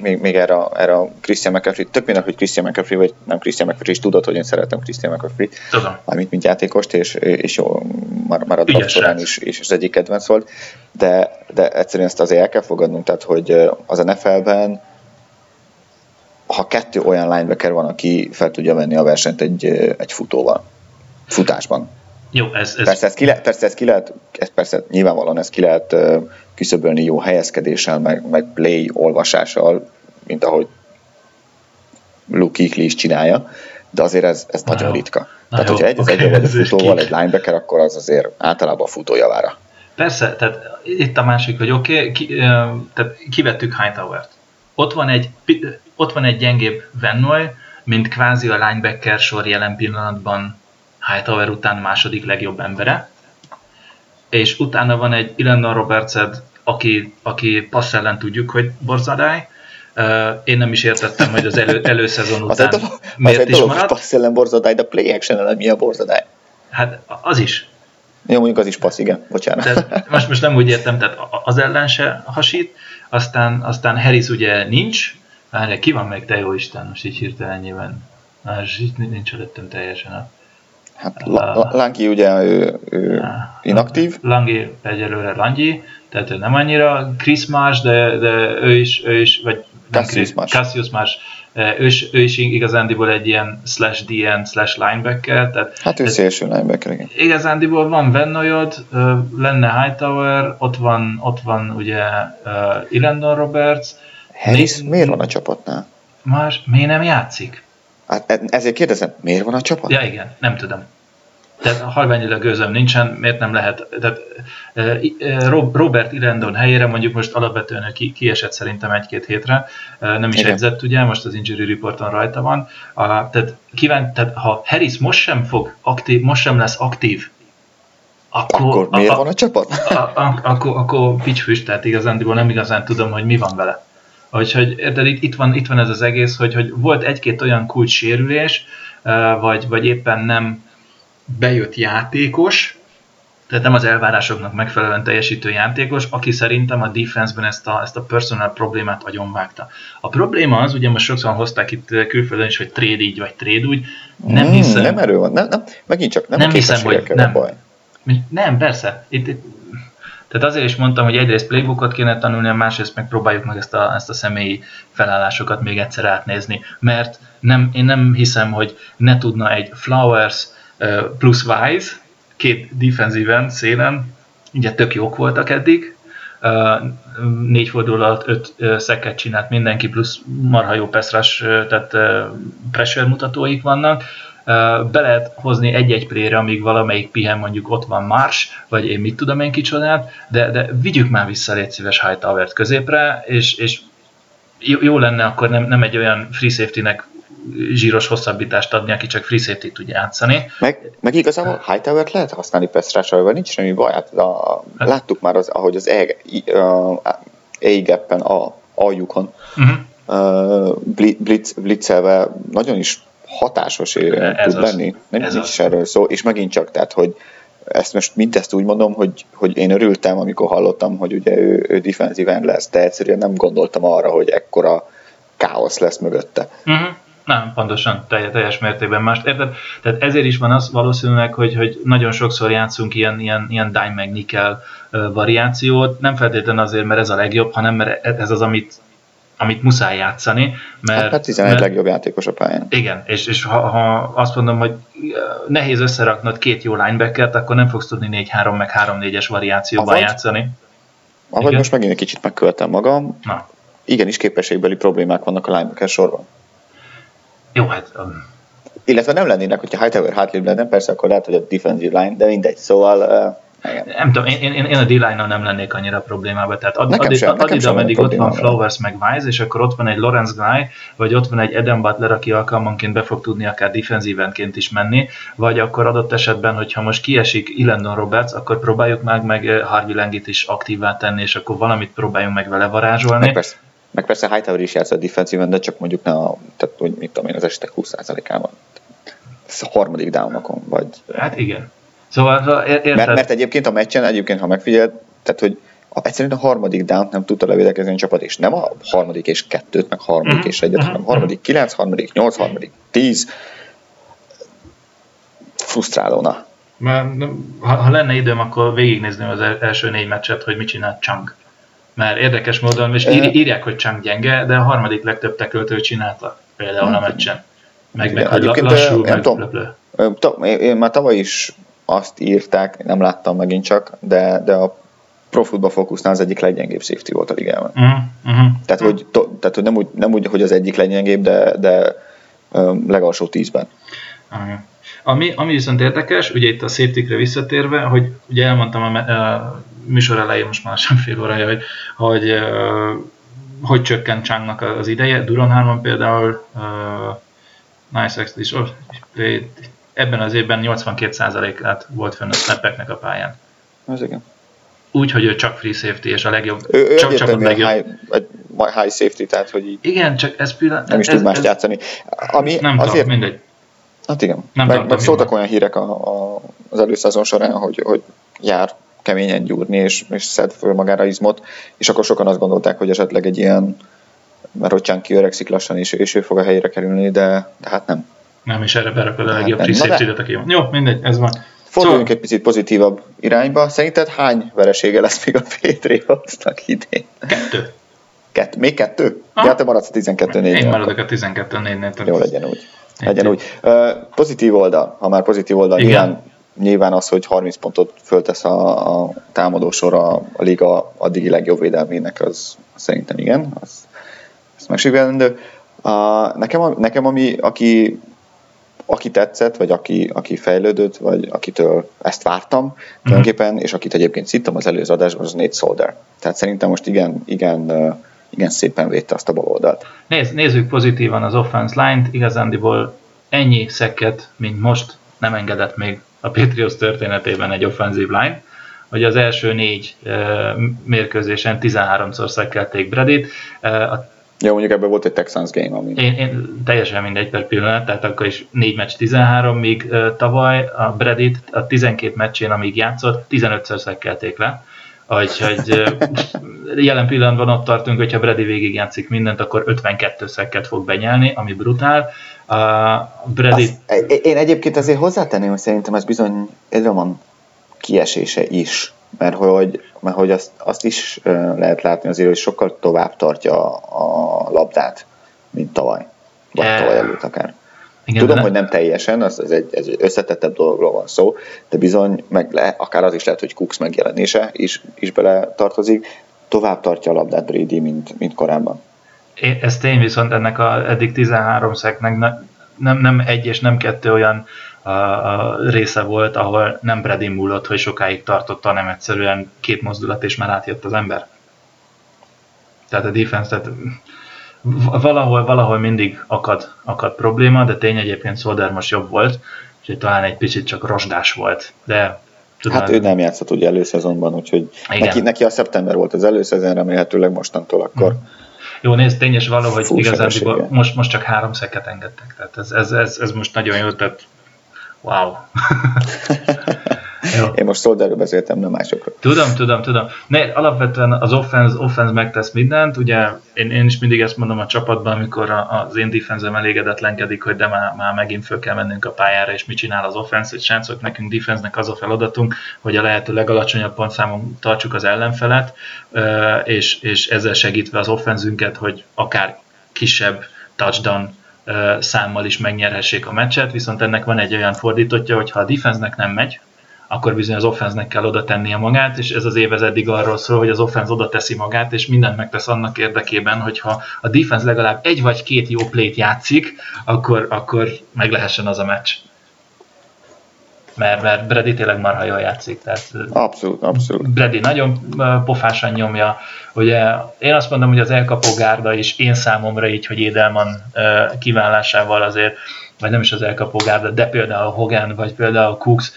még, még erre, erre a Christian McCaffrey, tök mindegy, hogy Christian McCaffrey, vagy nem Christian McCaffrey, és tudod, hogy én szeretem Christian McCaffrey, amit mint játékost, és, és jó, már, már a draft során is, és az egyik kedvenc volt, de, de egyszerűen ezt azért el kell fogadnunk, tehát, hogy az NFL-ben ha kettő olyan linebacker van, aki fel tudja venni a versenyt egy, egy futóval, futásban, jó, ez, ez... Persze, ezt ki lehet, persze, ezt ki lehet, ezt persze nyilvánvalóan ezt ki lehet küszöbölni jó helyezkedéssel, meg, meg play olvasással, mint ahogy Luke Kikli is csinálja, de azért ez, ez na nagyon jó. ritka. Na tehát, jó, hogyha egy az okay, egy vagy a futóval, egy linebacker, akkor az azért általában a futójavára. Persze, tehát itt a másik, hogy oké, okay, ki, tehát kivettük Hightower-t. Ott van egy, ott van egy gyengébb Vennoy, mint kvázi a linebacker sor jelen pillanatban Hightower után második legjobb embere, és utána van egy Ilenna Robertsed, aki, aki passz ellen tudjuk, hogy borzadály, én nem is értettem, hogy az elő, [LAUGHS] előszezon után az miért az is dolog, maradt. Az ellen borzadály, de play action ellen mi a borzadály? Hát az is. Jó, mondjuk az is passz, igen, bocsánat. Tehát most, most nem úgy értem, tehát az ellen se hasít, aztán, aztán Harris ugye nincs, Várj, ki van még, te jó Isten, most így hirtelen nyilván. Más itt nincs előttem teljesen a... Hát uh, Langi ugye ő, ő uh, inaktív. Langi egyelőre Langi, tehát ő nem annyira Chris Mars, de, de ő is, ő is vagy Cassius Mars. Cassius Mars ő is, ő is igazándiból egy ilyen slash DN slash linebacker. Tehát, hát ő szélső linebacker, igen. Igazándiból van Vennoyod, lenne Hightower, ott van, ott van ugye uh, Roberts. Harris Né- miért van a csapatnál? Már miért nem játszik? Hát e- ezért kérdezem, miért van a csapat? Ja igen, nem tudom. Tehát halványilag gőzöm nincsen, miért nem lehet? Tehát, Robert Irendon helyére mondjuk most alapvetően ki, kiesett szerintem egy-két hétre, nem is Igen. edzett ugye, most az injury reporton rajta van. A, tehát, kíván, tehát ha Harris most sem fog aktív, most sem lesz aktív, akkor, akkor miért a, van a csapat? A, a, akkor, akkor picsfüst, tehát igazán nem igazán tudom, hogy mi van vele. Úgyhogy érted, itt, itt, van, itt van ez az egész, hogy, hogy volt egy-két olyan kulcs sérülés, vagy, vagy éppen nem bejött játékos, tehát nem az elvárásoknak megfelelően teljesítő játékos, aki szerintem a defense-ben ezt a, ezt a personal problémát agyonvágta. A probléma az, ugye most sokszor hozták itt külföldön is, hogy trade így, vagy trade úgy, nem hiszem... Nem erről van, nem, nem, megint csak nem, nem hiszem, hogy nem. Baj. Nem, persze. Itt, itt, tehát azért is mondtam, hogy egyrészt playbookot kéne tanulni, másrészt meg próbáljuk meg ezt a, ezt a személyi felállásokat még egyszer átnézni. Mert nem, én nem hiszem, hogy ne tudna egy Flowers plusz Wise, két defensíven, szélen, ugye tök jók voltak eddig, négy forduló alatt öt szeket csinált mindenki, plusz marha jó peszrás, tehát pressure mutatóik vannak, be lehet hozni egy-egy plére, amíg valamelyik pihen, mondjuk ott van Mars, vagy én mit tudom én kicsodát, de, de vigyük már vissza légy szíves Hightower-t középre, és, és jó, jó lenne akkor nem, nem egy olyan free safety-nek zsíros hosszabbítást adni, aki csak free safety tud játszani. Meg, meg igazából Hightower-t lehet használni pass nincs semmi baj. Hát a, hát. Láttuk már, az, ahogy az A-gappen, a, a lyukon uh-huh. blitz, blitzelve nagyon is hatásos ez tud az, lenni. Nem ez is erről szó, és megint csak, tehát, hogy ezt most mindezt úgy mondom, hogy, hogy én örültem, amikor hallottam, hogy ugye ő, ő defensíven lesz, de egyszerűen nem gondoltam arra, hogy ekkora káosz lesz mögötte. Uh-huh. Nem, pontosan, teljes, teljes mértékben más. Érted? Tehát ezért is van az valószínűleg, hogy, hogy nagyon sokszor játszunk ilyen, ilyen, ilyen dime meg nickel variációt, nem feltétlenül azért, mert ez a legjobb, hanem mert ez az, amit amit muszáj játszani. Mert, hát 11 mert, legjobb játékos a pályán. Igen, és, és ha, ha azt mondom, hogy nehéz összeraknod két jó linebackert, akkor nem fogsz tudni 4-3 meg 3-4-es variációban ahogy, játszani. Ahogy Igen? most megint egy kicsit megköltem magam, Na. igenis képességbeli problémák vannak a linebacker sorban. Jó, hát... Um... Illetve nem lennének, hogyha Hightower hátrébb lenne, persze akkor lehet, hogy a defensive line, de mindegy, szóval... Uh. Nem tudom, én, én, én a D-line-nal nem lennék annyira problémába. Tehát ad, nekem sem, ad, ide, ameddig ott van Flowers meg Wise, és akkor ott van egy Lawrence Guy, vagy ott van egy Eden Butler, aki alkalmanként be fog tudni akár defensívenként is menni, vagy akkor adott esetben, hogyha most kiesik Ilendon Roberts, akkor próbáljuk meg, meg eh, Harvey Langit is aktívá tenni, és akkor valamit próbáljunk meg vele varázsolni. Meg persze, meg persze Hightower is játszott defensíven, de csak mondjuk ne a, tehát, hogy mit tudom én, az esetek 20%-ában. Ez a harmadik downokon, vagy... Hát igen. Szóval érted? Mert, mert egyébként a meccsen, egyébként ha megfigyeld, tehát hogy egyszerűen a harmadik down nem tudta levédekezni a csapat, és nem a harmadik és kettőt, meg harmadik uh-huh. és egyet, hanem harmadik kilenc, harmadik nyolc, harmadik tíz. Frusztrálóna. Ha, ha lenne időm, akkor végignézném az első négy meccset, hogy mit csinált Chang. Mert érdekes módon, és ír, írják, hogy Chang gyenge, de a harmadik legtöbb teköltő csinálta például a hát, meccsen. Meg, meg hogy lassú, meg tudom, én már tavaly is azt írták, nem láttam megint csak, de, de a Pro Football Focusnál az egyik leggyengébb safety volt a ligában. Uh-huh, uh-huh. Tehát, hogy, to, tehát hogy, nem, úgy, nem úgy, hogy az egyik leggyengébb, de, de um, legalsó tízben. Uh-huh. Ami, ami viszont érdekes, ugye itt a safety visszatérve, hogy ugye elmondtam a, a műsor elején most már sem fél órája, hogy, hogy hogy csökkent Changnak az ideje. Duran 3 például uh, Nice X is oh, ebben az évben 82%-át volt fenn a snappeknek a pályán. Az igen. Úgy, hogy ő csak free safety, és a legjobb, ő, ő csak, csak a legjobb. High, high safety, tehát hogy így Igen, csak ez pillanat... nem is ez, tud mást ez, játszani. Ami Nem azért, tudom, mindegy. hát igen, Nem meg, meg szóltak olyan hírek a, a, az előszezon során, hogy, hogy jár keményen gyúrni, és, és szed föl magára izmot, és akkor sokan azt gondolták, hogy esetleg egy ilyen, mert hogy Csánki öregszik lassan, és, és ő fog a helyére kerülni, de, de hát nem. Nem, és erre berakod a Hát legjobb nem. free safety-et, aki van. Jó, mindegy, ez van. Forduljunk Szóval- egy picit pozitívabb irányba. Szerinted hány veresége lesz még a Patriotsnak idén? Kettő. Kett, még kettő? Aha. Ja, te maradsz a 12 4 Én maradok a 12-4-nél. Jó legyen úgy. Egy Legyen úgy. Ö, pozitív oldal, ha már pozitív oldal, Igen. nyilván, nyilván az, hogy 30 pontot föltesz a, a támadósor a, a liga addigi legjobb védelmének, az szerintem igen, az, az megsigelendő. Uh, nekem, a- nekem ami, aki, aki tetszett, vagy aki, aki fejlődött, vagy akitől ezt vártam tulajdonképpen, és akit egyébként szittem az előző adásban, az Nate Solder. Tehát szerintem most igen, igen, igen szépen védte azt a bal oldalt. Nézd, nézzük pozitívan az offense line-t, igazándiból ennyi szekket, mint most nem engedett még a Patriots történetében egy offensive line, hogy az első négy uh, mérkőzésen 13-szor szekkelték Bredit, uh, a Jó, mondjuk ebből volt egy Texans game, ami... én, én teljesen mindegy per pillanat, tehát akkor is 4 meccs 13, míg uh, tavaly a Bredit a 12 meccsén, amíg játszott, 15-ször szekkelték le. Úgyhogy uh, [LAUGHS] jelen pillanatban ott tartunk, hogyha Brady végigjátszik mindent, akkor 52 szekket fog benyelni, ami brutál. A Brady Azt, én egyébként azért hozzátenném, hogy szerintem ez bizony Edelman kiesése is, mert hogy, mert hogy azt, azt is lehet látni azért, hogy sokkal tovább tartja a labdát, mint tavaly. Vagy Eh, tavaly előtt akár. igen, Tudom, de hogy nem teljesen, az, ez, egy, ez egy összetettebb dologról van szó, de bizony, meg le, akár az is lehet, hogy Cooks megjelenése is, is bele tartozik, tovább tartja a labdát Brady, mint, mint korábban. É- Ez tény, viszont ennek a eddig 13 szeknek ne- nem, nem egy és nem kettő olyan része volt, ahol nem Brady múlott, hogy sokáig tartotta, hanem egyszerűen két mozdulat és már átjött az ember. Tehát a defense, tehát valahol, valahol mindig akad, akad probléma, de tény egyébként Solder most jobb volt, úgyhogy talán egy picit csak rozsdás volt, de tudom, Hát ő nem játszott ugye előszezonban, úgyhogy Igen. neki, neki a szeptember volt az előszezon, remélhetőleg mostantól akkor Jó, nézd, tényes való, hogy sebességgel. most, most csak három szeket engedtek. Tehát ez, ez, ez, ez most nagyon jó, tehát wow. jó. [LAUGHS] Én most Solderről beszéltem, nem másokról. Tudom, tudom, tudom. Ne, alapvetően az offense, offense megtesz mindent, ugye én, én is mindig ezt mondom a csapatban, amikor a, az én defenzem elégedetlenkedik, hogy de már, már megint föl kell mennünk a pályára, és mit csinál az offense, hogy srácok, nekünk defense-nek az a feladatunk, hogy a lehető legalacsonyabb pontszámon tartsuk az ellenfelet, és, és ezzel segítve az offenzünket, hogy akár kisebb touchdown számmal is megnyerhessék a meccset, viszont ennek van egy olyan fordítottja, hogy ha a defense-nek nem megy, akkor bizony az offense-nek kell oda tennie magát, és ez az év eddig arról szól, hogy az offense oda teszi magát, és mindent megtesz annak érdekében, hogyha a defense legalább egy vagy két jó plét játszik, akkor, akkor meg lehessen az a meccs. Mert, mert Brady tényleg marha jól játszik, tehát Abszolút, abszolút. Brady nagyon pofásan nyomja. Ugye én azt mondom, hogy az elkapó gárda is én számomra így, hogy Édelman kiválásával azért, vagy nem is az elkapó gárda, de például Hogan, vagy például Cooks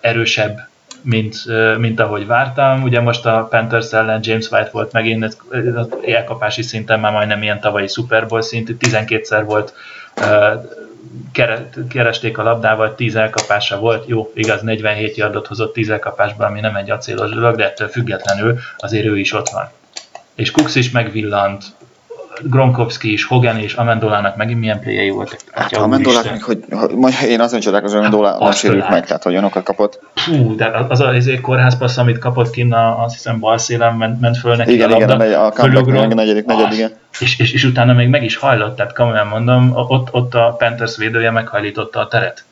erősebb, mint, mint ahogy vártam. Ugye most a Panthers ellen James White volt megint, ez- elkapási szinten már majdnem ilyen tavalyi Super Bowl szintű, 12-szer volt keresték a labdával, 10 elkapása volt, jó, igaz, 47 yardot hozott 10 elkapásban, ami nem egy acélos dolog, de ettől függetlenül azért ő is ott van. És Cooks is megvillant, Gronkowski is, Hogan is, Amendolának megint milyen playei voltak. Hát úristen. még, hogy majd én azon csodálkozom, hogy Mendola nem sérült meg, tehát hogy olyanokat kapott. Fú, de az a izé, kórházpassz, amit kapott kinn, a, azt hiszem bal szélen ment, ment föl neki Igen, a labda. igen, a, a comeback a negyedik, negyed, Ah, igen. És, és, és, utána még meg is hajlott, tehát komolyan mondom, ott, ott a Panthers védője meghajlította a teret.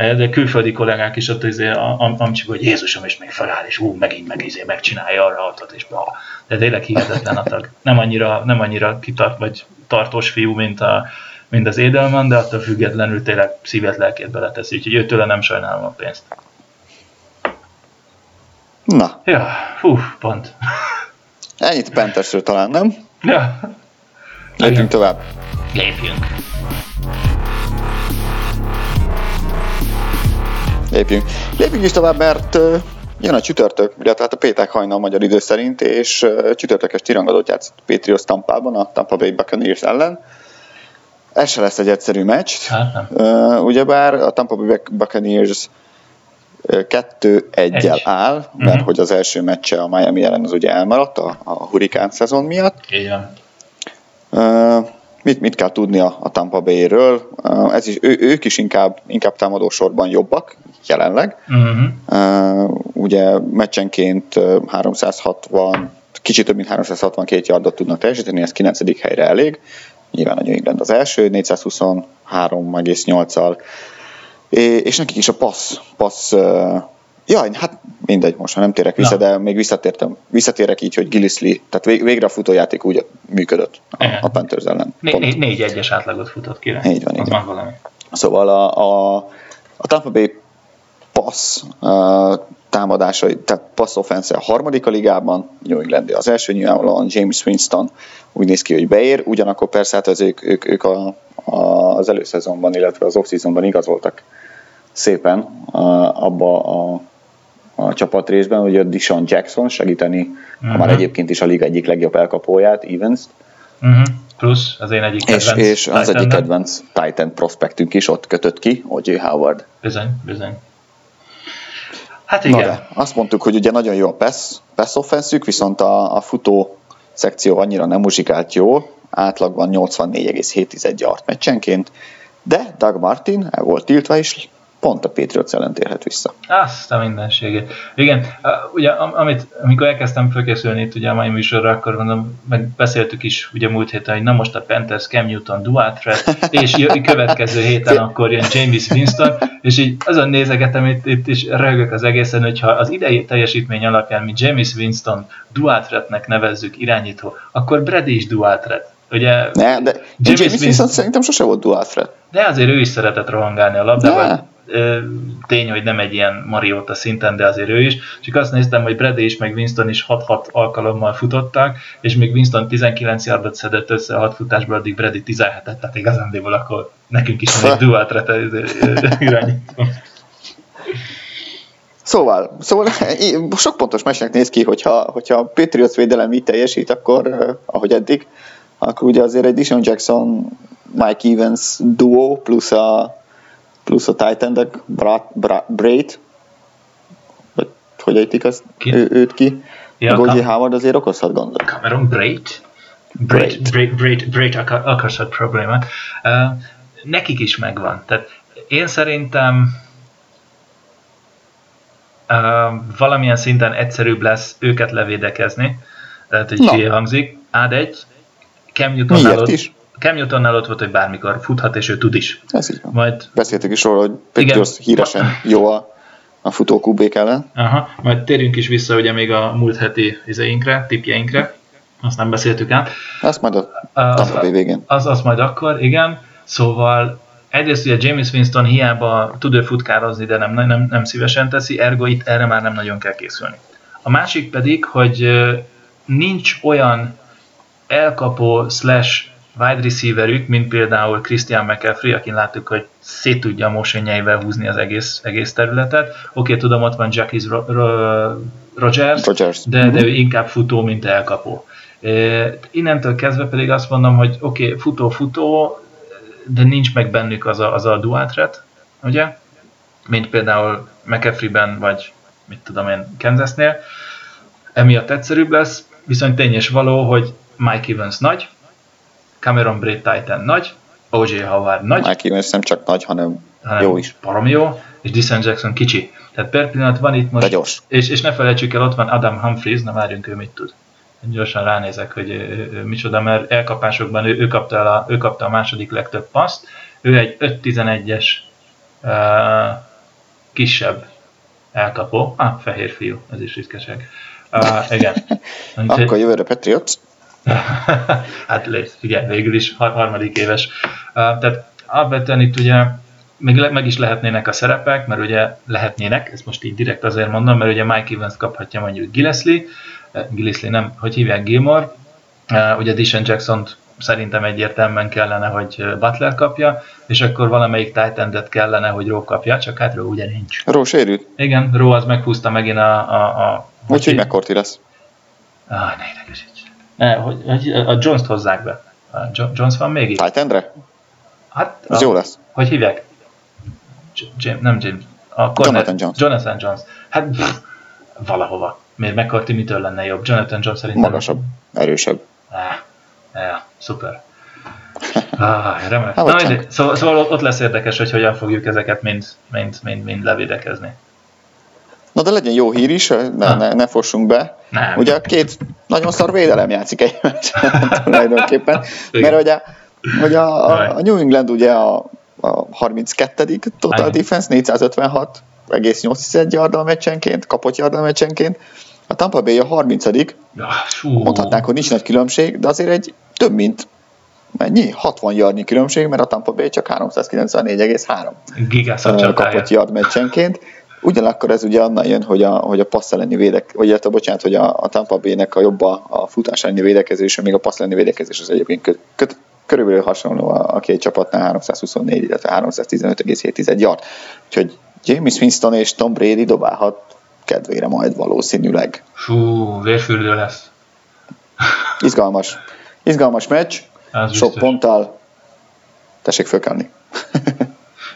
Eh, De külföldi kollégák is ott izé, am, amcsik, hogy Jézusom, és még feláll, és ú, megint meg izé, megcsinálja arra hatot, és bla. De tényleg hihetetlen a tag. Nem annyira, nem annyira kitart, vagy tartós fiú, mint, a, mint az Edelman, de attól függetlenül tényleg szívet, lelkét beleteszi, úgyhogy őtőle nem sajnálom a pénzt. Na, Ja, hú, pont. ennyit Panthersről talán, nem? Ja, Lépjünk tovább. lépjünk. Lépjünk. Lépjünk is tovább, mert jön a csütörtök, illetve hát a péntek hajnal magyar idő szerint, és csütörtökes tirangadót játszott Patriots Tampában, a Tampa Bay Buccaneers ellen. Ez se lesz egy egyszerű meccs. Hát Uh, ugyebár a Tampa Bay Buccaneers 2-1-el áll, mert uh-huh. hogy az első meccse a Miami ellen az ugye elmaradt a, a hurikán szezon miatt. Uh, mit, mit kell tudni a, Tampa Bay-ről? Uh, ez is, ő, ők is inkább, inkább támadó sorban jobbak jelenleg. Uh-huh. Uh, ugye meccsenként 360, kicsit több mint 362 yardot tudnak teljesíteni, ez 9. helyre elég. Nyilván a New England az első, 423,8-al. És nekik is a passz, passz Jaj, hát mindegy, most ha nem térek vissza, Na. de még visszatértem. Visszatérek így, hogy Gillisley, tehát végre a futójáték úgy működött a, a Panthers ellen. Né- négy egyes átlagot futott ki. Így van, így van. valami. Szóval a, a, a Tampa Bay passz uh, támadásai, tehát pass offense a harmadik a ligában, New England az első nyilvánvalóan James Winston úgy néz ki, hogy beér, ugyanakkor persze hát az ők, ők, ők a, a, az előszezonban, illetve az off-seasonban igazoltak szépen uh, abba a, a csapatrészben, hogy a Dishon Jackson segíteni, uh-huh. már egyébként is a liga egyik legjobb elkapóját, Evans. Uh-huh. Plusz az én egyik kedvenc És, és az egyik kedvenc Titan prospektünk is ott kötött ki, O.J. Howard. Bizony, bizony. Hát igen. Na de, azt mondtuk, hogy ugye nagyon jó a pass, pass offenszük, viszont a, a futó szekció annyira nem muzsikált jól, átlagban 84,7 yard meccsenként, de Doug Martin el volt tiltva, és pont a Patriots ellen térhet vissza. Azt a mindenségét. Igen, ugye amit, amikor elkezdtem fölkészülni itt ugye a mai műsorra, akkor mondom, meg beszéltük is ugye múlt héten, hogy na most a Panthers, Cam Newton, dual threat, és jö, következő héten akkor jön James Winston, és így azon nézegetem itt, itt is röhögök az egészen, hogyha az idei teljesítmény alapján mi James Winston dual threatnek nevezzük irányító, akkor Brady is dual threat. Ugye, ne, de James, James Winston szerintem sose volt dual threat. De azért ő is szeretett rohangálni a labdával tény, hogy nem egy ilyen Mariota szinten, de azért ő is. Csak azt néztem, hogy Brady is, meg Winston is 6-6 alkalommal futottak, és még Winston 19 yardot szedett össze a 6 futásból, addig Brady 17-et, tehát igazándiból akkor nekünk is van egy dual irányító. Szóval, szóval sok pontos mesnek néz ki, hogyha, hogyha a Patriots védelem így teljesít, akkor, ahogy eddig, akkor ugye azért egy Dishon Jackson, Mike Evans duo plusz a plusz a Titan-ek, Braid, vagy hogy ejtik ezt, ő, őt ki, ja, Goldie Howard azért okozhat gondot. Cameron Braid? Braid, Braid, Braid, Braid okozhat problémát. Uh, nekik is megvan. Tehát én szerintem uh, valamilyen szinten egyszerűbb lesz őket levédekezni, tehát hogy hangzik. Ád egy, Cam Newton is? Cam Newtonnál ott volt, hogy bármikor futhat, és ő tud is. Ez így van. Majd... Beszéltük is róla, hogy Patriots híresen jó a, a futó kubék ellen. Aha, majd térjünk is vissza ugye még a múlt heti izeinkre, tipjeinkre. Azt nem beszéltük át. Azt majd a az, végén. Az, az majd akkor, igen. Szóval egyrészt ugye James Winston hiába tud ő futkározni, de nem, nem, nem szívesen teszi, ergo itt erre már nem nagyon kell készülni. A másik pedig, hogy nincs olyan elkapó slash wide receiverük, mint például Christian McCaffrey, akin láttuk, hogy szét tudja a motionjeivel húzni az egész, egész területet. Oké, okay, tudom, ott van Jackie Ro- Ro- Rogers, Rogers. De, de mhm. ő inkább futó, mint elkapó. Innentől kezdve pedig azt mondom, hogy oké, okay, futó-futó, de nincs meg bennük az a, az a dual threat, ugye? Mint például McCaffrey-ben, vagy mit tudom én, Kansasnél. Emiatt egyszerűbb lesz, viszont tény és való, hogy Mike Evans nagy, Cameron Braid Titan nagy, O.J. Howard nagy. Mike Evans nem csak nagy, hanem, hanem jó is. Parom jó, és Dyson Jackson kicsi. Tehát per pillanat van itt most... De gyors. És, és ne felejtsük el, ott van Adam Humphries, na várjunk, ő mit tud. Gyorsan ránézek, hogy ő, ő, micsoda, mert elkapásokban ő, ő, kapta el a, ő kapta a második legtöbb paszt. Ő egy 5-11-es uh, kisebb elkapó. Ah, fehér fiú, ez is ritkesek. Uh, igen. [LAUGHS] Akkor jövőre Patriots. [LAUGHS] hát lesz, igen, végül is harmadik éves. Tehát alapvetően itt ugye még meg is lehetnének a szerepek, mert ugye lehetnének, ezt most így direkt azért mondom, mert ugye Mike Evans kaphatja mondjuk Gillespie, Gillespie nem, hogy hívják Gilmore, ugye Dishon jackson szerintem egyértelműen kellene, hogy Butler kapja, és akkor valamelyik titan kellene, hogy Ró kapja, csak hát Ró ugye nincs. Ró sérült. Igen, Ró az meghúzta megint a... a, a Úgyhogy megkorti lesz. Ah, ne idegesíts. Ne, hogy, hogy a Jones-t hozzák be. Jones van még itt? Titan-re? Hát, Az a, jó lesz. Hogy hívják? James, nem James. A corner, Jonathan Jones. Jonathan Jones. Hát pff, valahova. Miért McCarthy mitől lenne jobb? Jonathan Jones szerintem... Magasabb, erősebb. Ah, ja, szuper. Ah, remek. Hát, Na, mindegy. szóval, szóval ott lesz érdekes, hogy hogyan fogjuk ezeket mind, mind, mind, mind levédekezni. Na de legyen jó hír is, ne, ne, ne fossunk be. Nem. Ugye a két nagyon szar védelem játszik egy meccsen [LAUGHS] tulajdonképpen. Mert ugye, a, Jaj. a, a New England ugye a, a 32. total Igen. defense, 456 egész 8 yardal meccsenként, kapott yardal meccsenként. A Tampa Bay a 30 Ah, fú. mondhatnánk, hogy nincs nagy különbség, de azért egy több mint mennyi? 60 yardnyi különbség, mert a Tampa Bay csak 394,3 Gigászott ö, csapdája. kapott yard meccsenként. Ugyanakkor ez ugye onnan jön, hogy a, hogy a passz elleni védek, vagy hát, bocsánat, hogy a, a Tampa Bay-nek a jobb a, a futás elleni védekezés, még a passz elleni védekezés az egyébként kö, kö, körülbelül hasonló a, a két csapatnál 324, illetve 315,7 yard. Úgyhogy James Winston és Tom Brady dobálhat kedvére majd valószínűleg. Fú, vérfürdő lesz. Izgalmas. Izgalmas meccs, sok biztos. ponttal. Tessék fölkelni.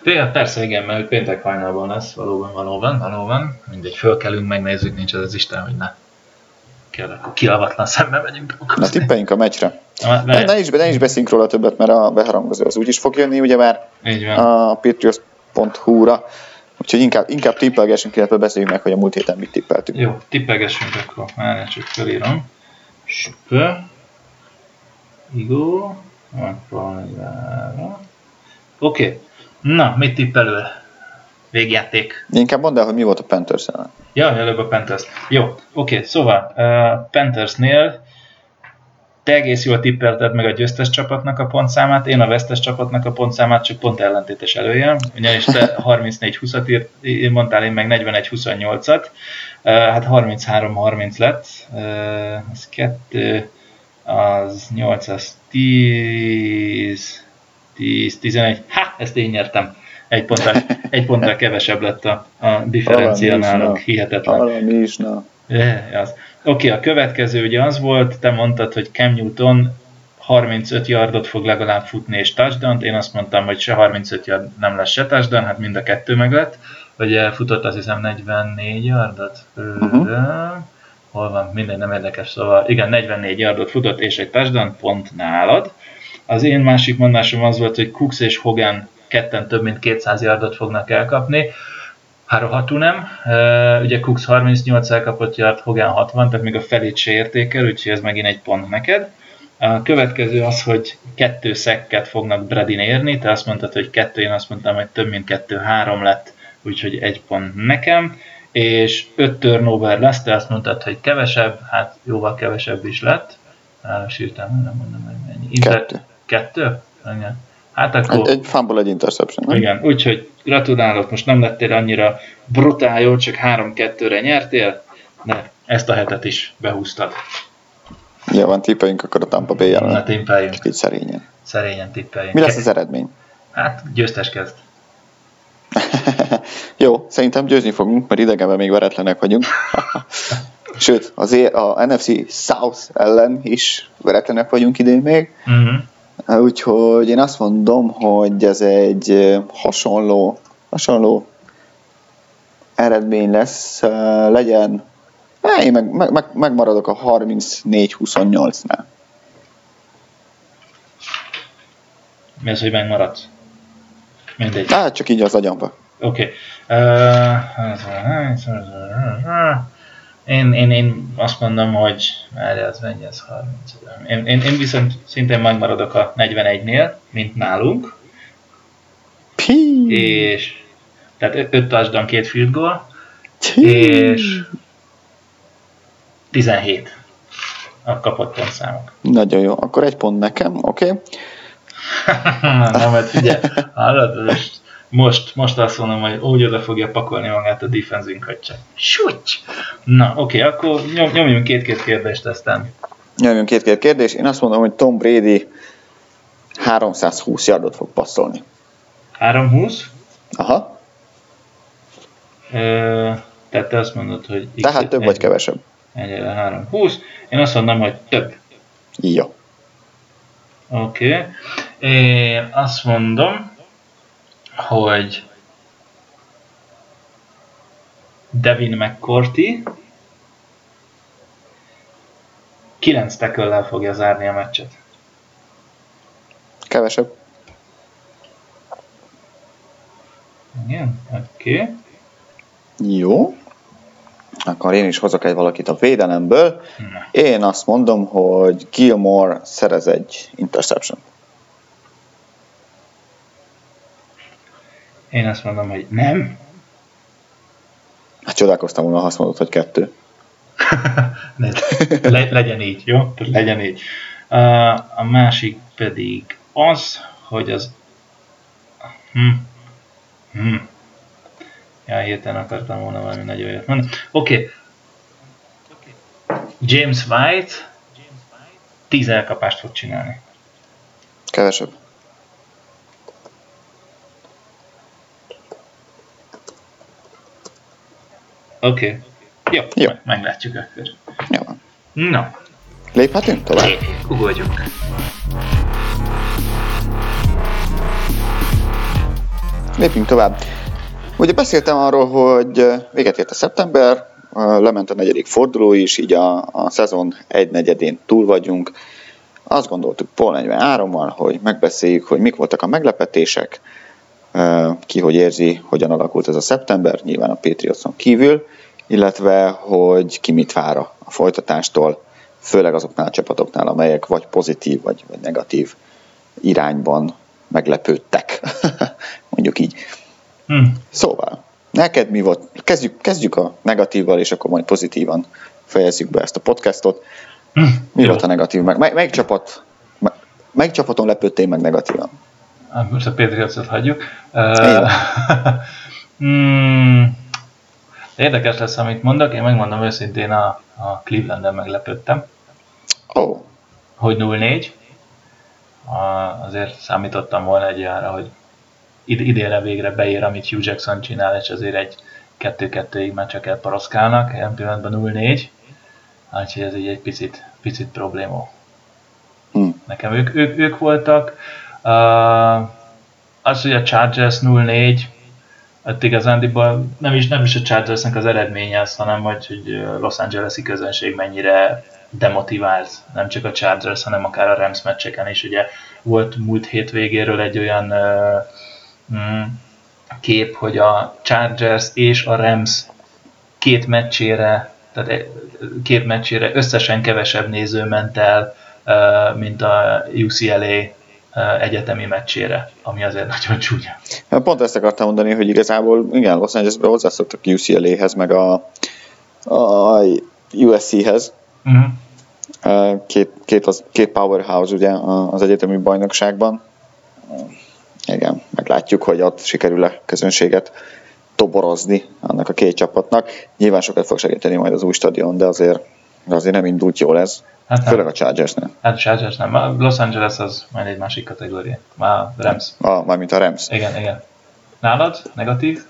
Ja, persze, igen, mert péntek hajnalban lesz, valóban, valóban, valóban. Mindegy, fölkelünk, megnézzük, nincs az az Isten, hogy ne. Kell, akkor kiavatlan szembe megyünk Na tippeljünk a meccsre. Na, Ne, ne, is, ne is beszéljünk róla többet, mert a beharangozó az úgyis fog jönni, ugye már a patriots.hu-ra. Úgyhogy inkább, inkább tippelgessünk, illetve beszéljünk meg, hogy a múlt héten mit tippeltünk. Jó, tippelgessünk akkor. Már csak felírom. Sp. Igó. Oké. Okay. Na, mit tippelő? Végjáték. Inkább mondd el, hogy mi volt a Panthers ellen. Ja, előbb a Panthers. Jó, oké, okay, szóval uh, Panthersnél te egész jól tippelted meg a győztes csapatnak a pontszámát, én a vesztes csapatnak a pontszámát, csak pont ellentétes előjel. Ugyanis te [LAUGHS] 34-20-at írt, én mondtál, én meg 41-28-at. Uh, hát 33-30 lett. Uh, az 2, az 8, az 10, 10, 11. Ha, ezt én nyertem. Egy ponttal, [LAUGHS] egy ponttal kevesebb lett a, a differencia na. hihetetlen. Valami is, na. Az. Oké, a következő ugye az volt, te mondtad, hogy Cam Newton 35 yardot fog legalább futni és touchdown én azt mondtam, hogy se 35 yard nem lesz se touchdown, hát mind a kettő meg lett. Ugye futott azt hiszem 44 yardot. Mhm. Hol van? Minden nem érdekes, szóval igen, 44 yardot futott és egy touchdown pont nálad. Az én másik mondásom az volt, hogy Cooks és Hogan ketten több mint 200 yardot fognak elkapni. Rohadtul nem. Ugye Cooks 38 elkapott yard, Hogan 60, tehát még a felét se értékel, úgyhogy ez megint egy pont neked. A következő az, hogy kettő szekket fognak Bradin érni, te azt mondtad, hogy kettő, én azt mondtam, hogy több mint kettő-három lett, úgyhogy egy pont nekem. És öt turnover lesz, te azt mondtad, hogy kevesebb, hát jóval kevesebb is lett. Állas írtam, nem mondom meg mennyi. Kettő. Kettő? Igen. Hát akkor... Egy, egy fumble, egy interception, nem? Igen, úgyhogy gratulálok, most nem lettél annyira brutál jó, csak 3-2-re nyertél, de ezt a hetet is behúztad. Van, tippeljünk akkor a Tampa Bay Na, ellen. tippeljünk, Csak így szerényen. szerényen tippeljünk. Mi lesz az eredmény? Hát, győztes kezd. [LAUGHS] Jó, szerintem győzni fogunk, mert idegenben még veretlenek vagyunk. [LAUGHS] Sőt, az a NFC South ellen is veretlenek vagyunk idén még. Uh-huh. Úgyhogy én azt mondom, hogy ez egy hasonló, hasonló eredmény lesz. Legyen, én meg, meg, meg, megmaradok a 34-28-nál. Mi az, hogy megmaradsz? Mindegy. Hát csak így az agyamba. Oké. Okay. Én, én, én azt mondom, hogy erre az mennyi, ez 30. Én, én, én viszont szintén megmaradok a 41-nél, mint nálunk, Pí, és tehát 5 touchdown, két field goal, és 17 a kapott pontszámok. Nagyon jó. Akkor egy pont nekem, oké. [LAUGHS] Okay. Na, mert figyelj, hallod, most, most, most azt mondom, hogy úgy oda fogja pakolni magát a defenzünk, hogy csak sucs! Na, oké, okay, akkor nyom, nyomjunk két-két kérdést, aztán Nyomjunk két-két kérdés. Én azt mondom, hogy Tom Brady 320 yardot fog passzolni. 320? Aha. Ö, tehát te azt mondod, hogy... Tehát több vagy kevesebb? Egyre 320. Én azt mondom, hogy több. Jó. Oké. Okay. Én azt mondom, hogy Devin McCourty 9 teköllel fogja zárni a meccset. Kevesebb. Igen, oké. Okay. Jó. Akkor én is hozok egy valakit a védelemből. Na. Én azt mondom, hogy Gilmore szerez egy interception. Én azt mondom, hogy nem. Hát csodálkoztam volna, ha azt mondod, hogy kettő. [LAUGHS] Le, legyen így, jó? Legyen így. A másik pedig az, hogy az... Hm. Hm. Ja, hirtelen akartam volna valami nagyon jót mondani. Oké. Okay. James White 10 elkapást fog csinálni. Kevesebb. Oké. Okay. Jó, Jó. meglátjuk akkor. Jó. Na. Léphetünk tovább? Ugorjunk. Lépjünk tovább. Ugye beszéltem arról, hogy véget ért a szeptember, lement a negyedik forduló is, így a, a szezon egy negyedén túl vagyunk. Azt gondoltuk Paul 43-mal, hogy megbeszéljük, hogy mik voltak a meglepetések, ki hogy érzi, hogyan alakult ez a szeptember, nyilván a Patriotson kívül, illetve hogy ki mit vár a folytatástól, főleg azoknál a csapatoknál, amelyek vagy pozitív, vagy, vagy negatív irányban meglepődtek, [LAUGHS] mondjuk így. Hmm. Szóval, neked mi volt? Kezdjük, kezdjük a negatívval, és akkor majd pozitívan fejezzük be ezt a podcastot. Hmm. Mi Jó. volt a negatív? Meg, mely, melyik csapat, melyik csapaton lepődtél meg negatívan? Hát most a Patriotsot hagyjuk. [LAUGHS] Hmm, érdekes lesz, amit mondok. Én megmondom őszintén, a, a Cleveland-en meglepődtem. Oh. Hogy 0-4. A, azért számítottam volna egy arra, hogy idénre végre beér, amit Hugh Jackson csinál, és azért egy 2-2-ig már csak elparoszkálnak, ilyen pillanatban 0-4, úgyhogy ez így egy picit, picit probléma. Hmm. Nekem ők, ők, ők voltak. Uh, az, hogy a Chargers 0-4, ott igazándiból nem is, nem is a Chargersnek az eredménye az, hanem hogy, hogy Los Angeles-i közönség mennyire demotivált, nem csak a Chargers, hanem akár a Rams meccseken is. Ugye volt múlt hétvégéről egy olyan uh, Mm. kép, hogy a Chargers és a Rams két meccsére, tehát e, két meccsére összesen kevesebb néző ment el, mint a UCLA egyetemi meccsére, ami azért nagyon csúnya. Hát pont ezt akartam mondani, hogy igazából igen, Los Angelesben hozzászoktak UCLA-hez, meg a, a USC-hez. Uh-huh. Két, két, az, két powerhouse ugye az egyetemi bajnokságban igen, meglátjuk, hogy ott sikerül-e közönséget toborozni annak a két csapatnak. Nyilván sokat fog segíteni majd az új stadion, de azért, de azért nem indult jól ez. Hát Főleg a Chargers-nél. Hát a Chargers nem. A Los Angeles az majd egy másik kategória. Már a Rams. Ah, mármint a Rams. Igen, igen. Nálad? Negatív?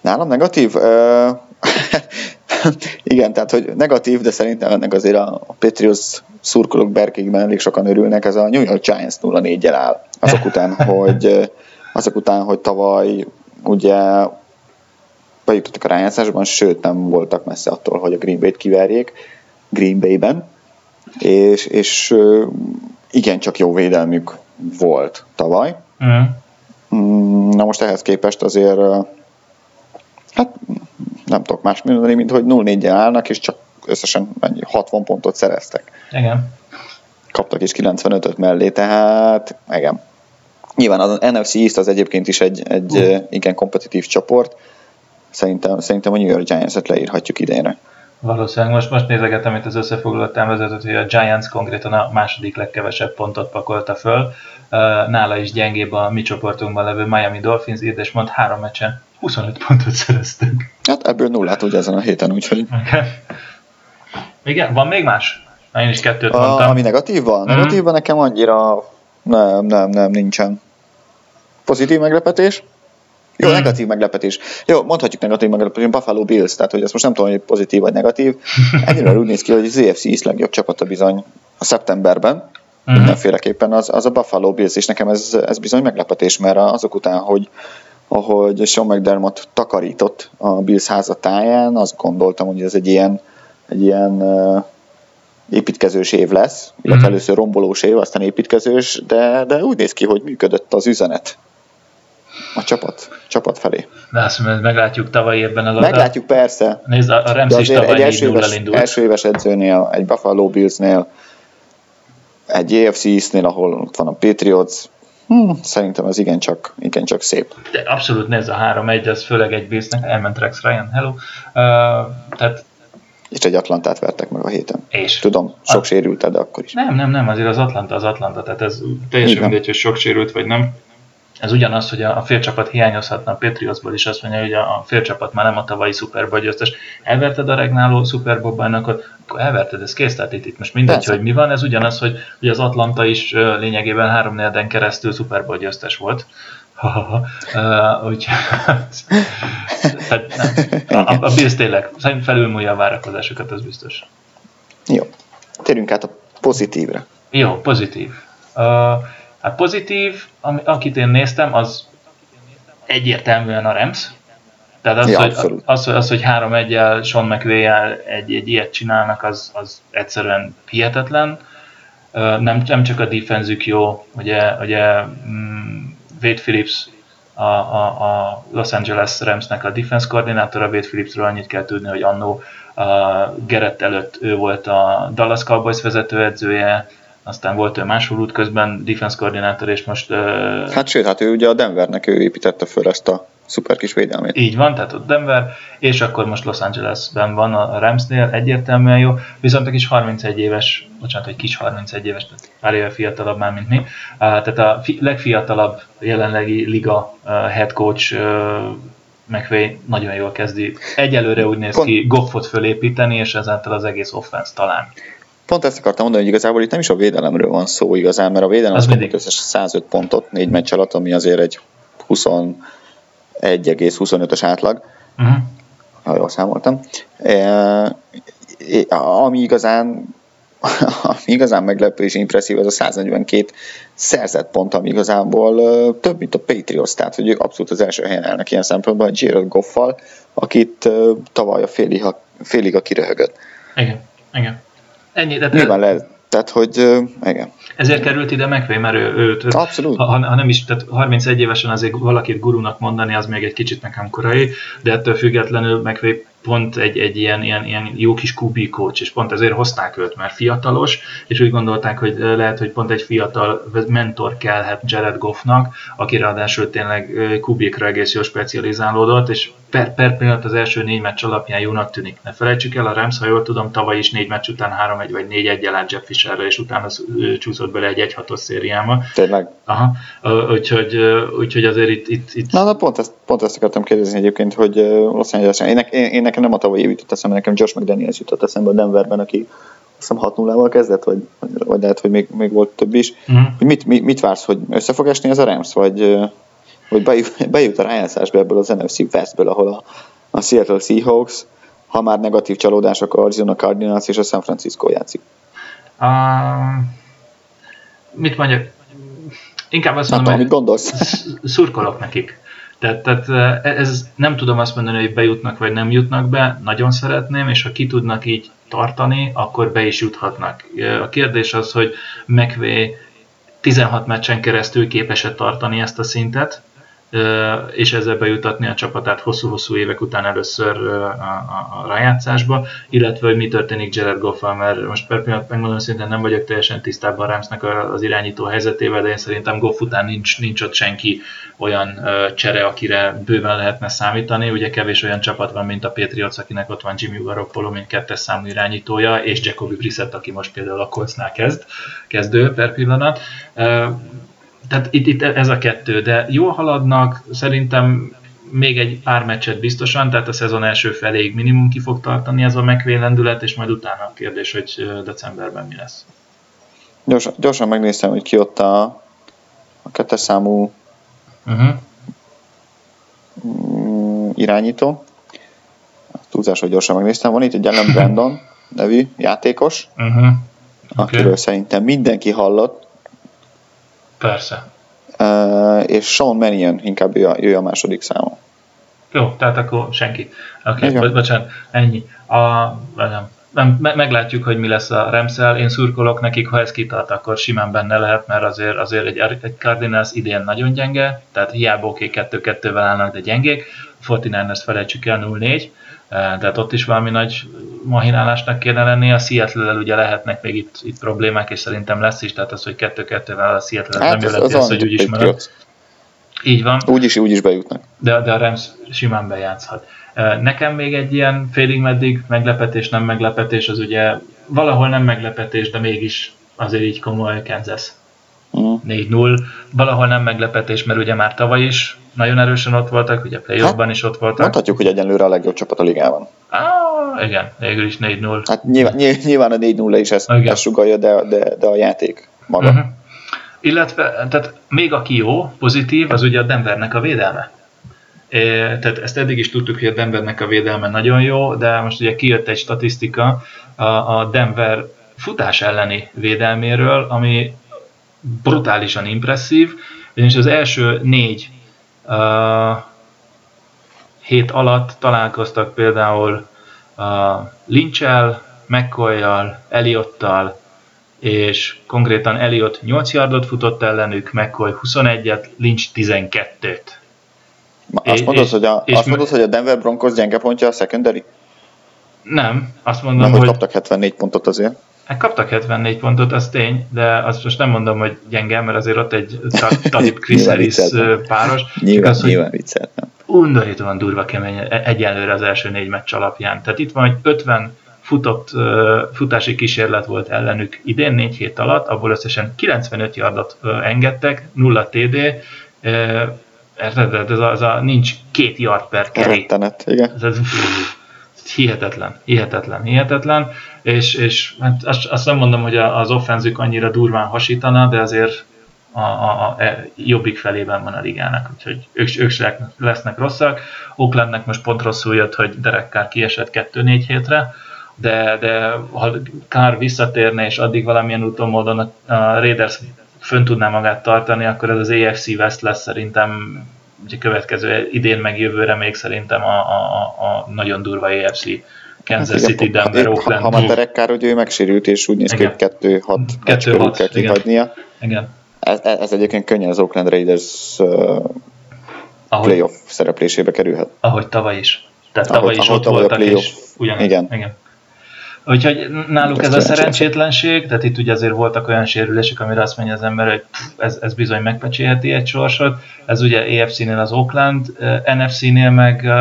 Nálam negatív? Uh, [LAUGHS] igen, tehát hogy negatív, de szerintem ennek azért a Patriots szurkolók berkékben elég sokan örülnek, ez a New York Giants 0-4-jel áll. Azok után, [LAUGHS] hogy, azok után, hogy tavaly ugye bejutottak a rájátszásban, sőt nem voltak messze attól, hogy a Green Bay-t kiverjék Green Bay-ben, és, és igen, csak jó védelmük volt tavaly. Mm. Na most ehhez képest azért hát nem tudok más mondani, mint hogy 0-4-en állnak, és csak összesen mennyi, 60 pontot szereztek. Igen. Kaptak is 95-öt mellé, tehát igen. Nyilván az NFC East az egyébként is egy, egy uh. igen kompetitív csoport. Szerintem, szerintem a New York Giants-et leírhatjuk idénre. Valószínűleg most, most nézegetem itt az összefoglalott vezetőt, hogy a Giants konkrétan a második legkevesebb pontot pakolta föl. Nála is gyengébb a mi csoportunkban levő Miami Dolphins és mond három meccsen 25 pontot szereztünk. Hát ebből nullát ugye ezen a héten, úgyhogy... Okay. Igen, van még más? Én is kettőt mondtam. A, ami negatív van? Mm. Negatív van nekem annyira Nem, nem, nem, nincsen. Pozitív meglepetés? Jó, hmm. negatív meglepetés. Jó, mondhatjuk negatív meglepetés, Buffalo Bills, tehát hogy ezt most nem tudom, hogy pozitív vagy negatív. [LAUGHS] Ennyire úgy néz ki, hogy az AFC is legjobb csapata bizony a szeptemberben. Hmm. Mindenféleképpen az, az a Buffalo Bills, és nekem ez, ez bizony meglepetés, mert azok után, hogy ahogy Sean McDermott takarított a Bills házatáján, azt gondoltam, hogy ez egy ilyen, egy ilyen építkezős év lesz, illetve mm. először rombolós év, aztán építkezős, de, de úgy néz ki, hogy működött az üzenet a csapat, csapat felé. De azt mondom, meglátjuk tavaly évben az Meglátjuk, persze. Nézd, a Rams is tavaly egy első éves, indult. első éves edzőnél, egy Buffalo Billsnél, egy AFC East-nél, ahol ott van a Patriots, Hmm, szerintem ez igencsak, igencsak szép. De abszolút nézd a 3-1, az főleg egy Billsnek, elment Rex Ryan, hello. Uh, tehát és egy Atlantát vertek meg a héten. És? Tudom, sok a... sérült, de akkor is. Nem, nem, nem, azért az Atlanta az Atlanta, tehát ez teljesen mindegy, hogy sok sérült vagy nem. Ez ugyanaz, hogy a félcsapat hiányozhatna a Patriotsból is, azt mondja, hogy a félcsapat már nem a tavalyi Super Bowl győztes. Elverted a regnáló Super Bowl bajnokot, akkor elverted, ez kész, tehát itt, itt most mindegy, Persze. hogy mi van, ez ugyanaz, hogy, hogy az Atlanta is lényegében három negyeden keresztül Super Bowl győztes volt. úgy, tehát [LAUGHS] nem. A, a Bills tényleg felülmúlja a várakozásokat, az biztos. Jó. Térjünk át a pozitívre. Jó, pozitív. Uh, hát pozitív, ami, akit én néztem, az egyértelműen a Rams. Tehát az, ja, hogy, az, az, hogy 3 1 el Sean mcvay egy, egy ilyet csinálnak, az, az egyszerűen hihetetlen. Nem, nem csak a defenzük jó, ugye, ugye mm, Wade Phillips a, a, a Los Angeles Ramsnek a defense koordinátora, Wade Phillipsről annyit kell tudni, hogy annó a Gerett előtt ő volt a Dallas Cowboys vezetőedzője, aztán volt ő máshol út közben defense koordinátor, és most... Hát sőt, hát ő ugye a Denvernek ő építette föl ezt a szuper kis védelmét. Így van, tehát ott Denver, és akkor most Los Angelesben van a Ramsnél, egyértelműen jó, viszont a kis 31 éves, bocsánat, hogy kis 31 éves, tehát pár éve fiatalabb már, mint mi, tehát a legfiatalabb jelenlegi liga head coach McVay nagyon jól kezdi. Egyelőre úgy néz ki, Goffot fölépíteni, és ezáltal az egész offense talán. Pont ezt akartam mondani, hogy igazából itt nem is a védelemről van szó igazán, mert a védelem az, az mindig összes 105 pontot négy meccs alatt, ami azért egy 20 1,25-ös átlag, uh-huh. ha jól számoltam. E, ami igazán [LAUGHS] ami igazán meglepő és impresszív, ez a 142 szerzett pont, ami igazából több, mint a Patriots, tehát hogy ők abszolút az első helyen állnak ilyen szempontból, a Jared Goffal, akit tavaly a félig, félig a kiröhögött. Igen, igen. Ennyi, de Nyilván lehet, tehát, hogy igen. Ezért került ide McVay, mert ő, őt, Abszolút. Ha, ha, nem is, tehát 31 évesen azért valakit gurunak mondani, az még egy kicsit nekem korai, de ettől függetlenül McVay pont egy, egy ilyen, ilyen, ilyen jó kis kubi coach, és pont ezért hozták őt, mert fiatalos, és úgy gondolták, hogy lehet, hogy pont egy fiatal mentor kellhet Jared Goffnak, aki ráadásul tényleg kubikra egész jól specializálódott, és per, per pillanat az első négy meccs alapján jónak tűnik. Ne felejtsük el, a Rams, ha jól tudom, tavaly is négy meccs után 3-1 vagy 4-1 jelent Jeff Fisherre, és utána csúszott bele egy 1-6-os szériába. Tényleg? Aha, úgyhogy, úgyhogy azért itt... itt, itt... Na, na pont, ezt, pont ezt akartam kérdezni egyébként, hogy Los Angeles, én, én, én nekem nem a tavalyi év jutott eszembe, nekem Josh McDaniels jutott eszembe a Denverben, aki azt hiszem 6-0-val kezdett, vagy, vagy lehet, hogy még, még volt több is. Uh-huh. Hogy mit, mit, mit, vársz, hogy össze fog esni ez a Rams, vagy, vagy bejut, [LAUGHS] bejut a rájátszásba ebből az NFC Westből, ahol a, a Seattle Seahawks, ha már negatív csalódás, akkor Arizona Cardinals és a San Francisco játszik. Uh, mit mondjak? Inkább azt mondom, hogy gondolsz. szurkolok nekik. Tehát, tehát ez nem tudom azt mondani, hogy bejutnak vagy nem jutnak be, nagyon szeretném, és ha ki tudnak így tartani, akkor be is juthatnak. A kérdés az, hogy McVay 16 meccsen keresztül képes-e tartani ezt a szintet, és ezzel bejutatni a csapatát hosszú-hosszú évek után először a, a, a rájátszásba, illetve hogy mi történik Jared goff mert most per pillanat megmondom szintén nem vagyok teljesen tisztában Ramsnek az irányító helyzetével, de én szerintem Goff után nincs, nincs ott senki olyan csere, akire bőven lehetne számítani. Ugye kevés olyan csapat van, mint a Patriots, akinek ott van Jimmy Garoppolo, mint kettes számú irányítója, és Jacoby Brissett, aki most például a Coltsnál kezd, kezdő per pillanat tehát itt, itt ez a kettő, de jól haladnak, szerintem még egy pár meccset biztosan, tehát a szezon első feléig minimum ki fog tartani ez a megvélendület, és majd utána a kérdés, hogy decemberben mi lesz. Gyorsan, gyorsan megnéztem, hogy ki ott a a kettes számú uh-huh. irányító. Túlzás, hogy gyorsan megnéztem. Van itt egy Ellen Brandon nevű játékos, uh-huh. Okay. akiről szerintem mindenki hallott. Persze. Uh, és Sean Mannion inkább ő a, ő a második számú. Jó, tehát akkor senki. Oké, okay, bocsánat, ennyi. A, nem, nem, meglátjuk, hogy mi lesz a Remszel. Én szurkolok nekik, ha ez kitart, akkor simán benne lehet, mert azért, azért egy, egy Cardinals idén nagyon gyenge, tehát hiába oké, okay, 2-2-vel állnak, de gyengék. A 49ers felejtsük el 0-4, eh, tehát ott is valami nagy mahinálásnak kéne lenni. A seattle ugye lehetnek még itt, itt problémák, és szerintem lesz is, tehát az, hogy 2-2-vel a Seattle hát nem jön az, az hogy úgyis marad. Így van. Úgyis, úgyis bejutnak. De, de a Rams simán bejátszhat. Nekem még egy ilyen félig meddig meglepetés, nem meglepetés, az ugye valahol nem meglepetés, de mégis azért így komoly Kansas. Uh-huh. Mm. 4-0. Valahol nem meglepetés, mert ugye már tavaly is nagyon erősen ott voltak, ugye playoffban hát, is ott voltak. Mondhatjuk, hogy egyenlőre a legjobb csapat a ligában. Ah, igen, végül is 4-0. Hát nyilván, nyilván a 4-0 is ezt, ezt sugalja, de, de, de a játék maga. Uh-huh. Illetve, tehát még aki jó, pozitív, az ugye a Denvernek a védelme. É, tehát ezt eddig is tudtuk, hogy a Denvernek a védelme nagyon jó, de most ugye kijött egy statisztika a, a Denver futás elleni védelméről, ami brutálisan impresszív, és az első négy uh, hét alatt találkoztak például uh, Lynch-el, McCoy-jal, Eliottal, és konkrétan Eliott 8 yardot futott ellenük, McCoy 21-et, Lynch 12-t. Azt mondod, és, hogy a, és azt mondod, hogy a Denver Broncos gyenge pontja a secondary? Nem, azt mondom, nem, hogy, hogy kaptak 74 pontot azért. Hát kaptak 74 pontot, az tény, de azt most nem mondom, hogy gyenge, mert azért ott egy Talib [LAUGHS] Chris Harris páros. Nyilván, az, nyilván vicceltem. Undorítóan durva kemény e- egyenlőre az első négy meccs alapján. Tehát itt van egy 50 futott, futási kísérlet volt ellenük idén négy hét alatt, abból összesen 95 yardot engedtek, 0 TD? Ez a, ez a nincs két yard per carry. Rettenet, igen. Ez, ez, ez hihetetlen, hihetetlen, hihetetlen, és, és hát azt, azt nem mondom, hogy az offenzük annyira durván hasítana, de azért a, a, a, e, jobbik felében van a ligának, úgyhogy ők, ők lesznek rosszak. Oaklandnek most pont rosszul jött, hogy Derek Carr kiesett 2-4 hétre, de, de ha Carr visszatérne, és addig valamilyen úton módon a Raiders fönn tudná magát tartani, akkor ez az AFC West lesz szerintem ugye következő idén meg jövőre még szerintem a, a, a nagyon durva AFC Kansas hát City, Denver, ha, Oakland. Ha, ha már Derek Carr, hogy ő megsérült, és úgy néz ki, hogy 2-6 meccs körül kell kihagynia. Igen. Ez, ez egyébként könnyen az Oakland Raiders uh, ahogy, playoff szereplésébe kerülhet. Ahogy tavaly is. Tehát tavaly ahogy, is ahogy ott tavaly voltak, és ugyanaz. Igen. igen. Úgyhogy náluk ez a szerencsétlenség, tehát itt ugye azért voltak olyan sérülések, amire azt mondja az ember, hogy ez, ez bizony megpecséheti egy sorsot. Ez ugye AFC-nél az Oakland, uh, NFC-nél meg uh,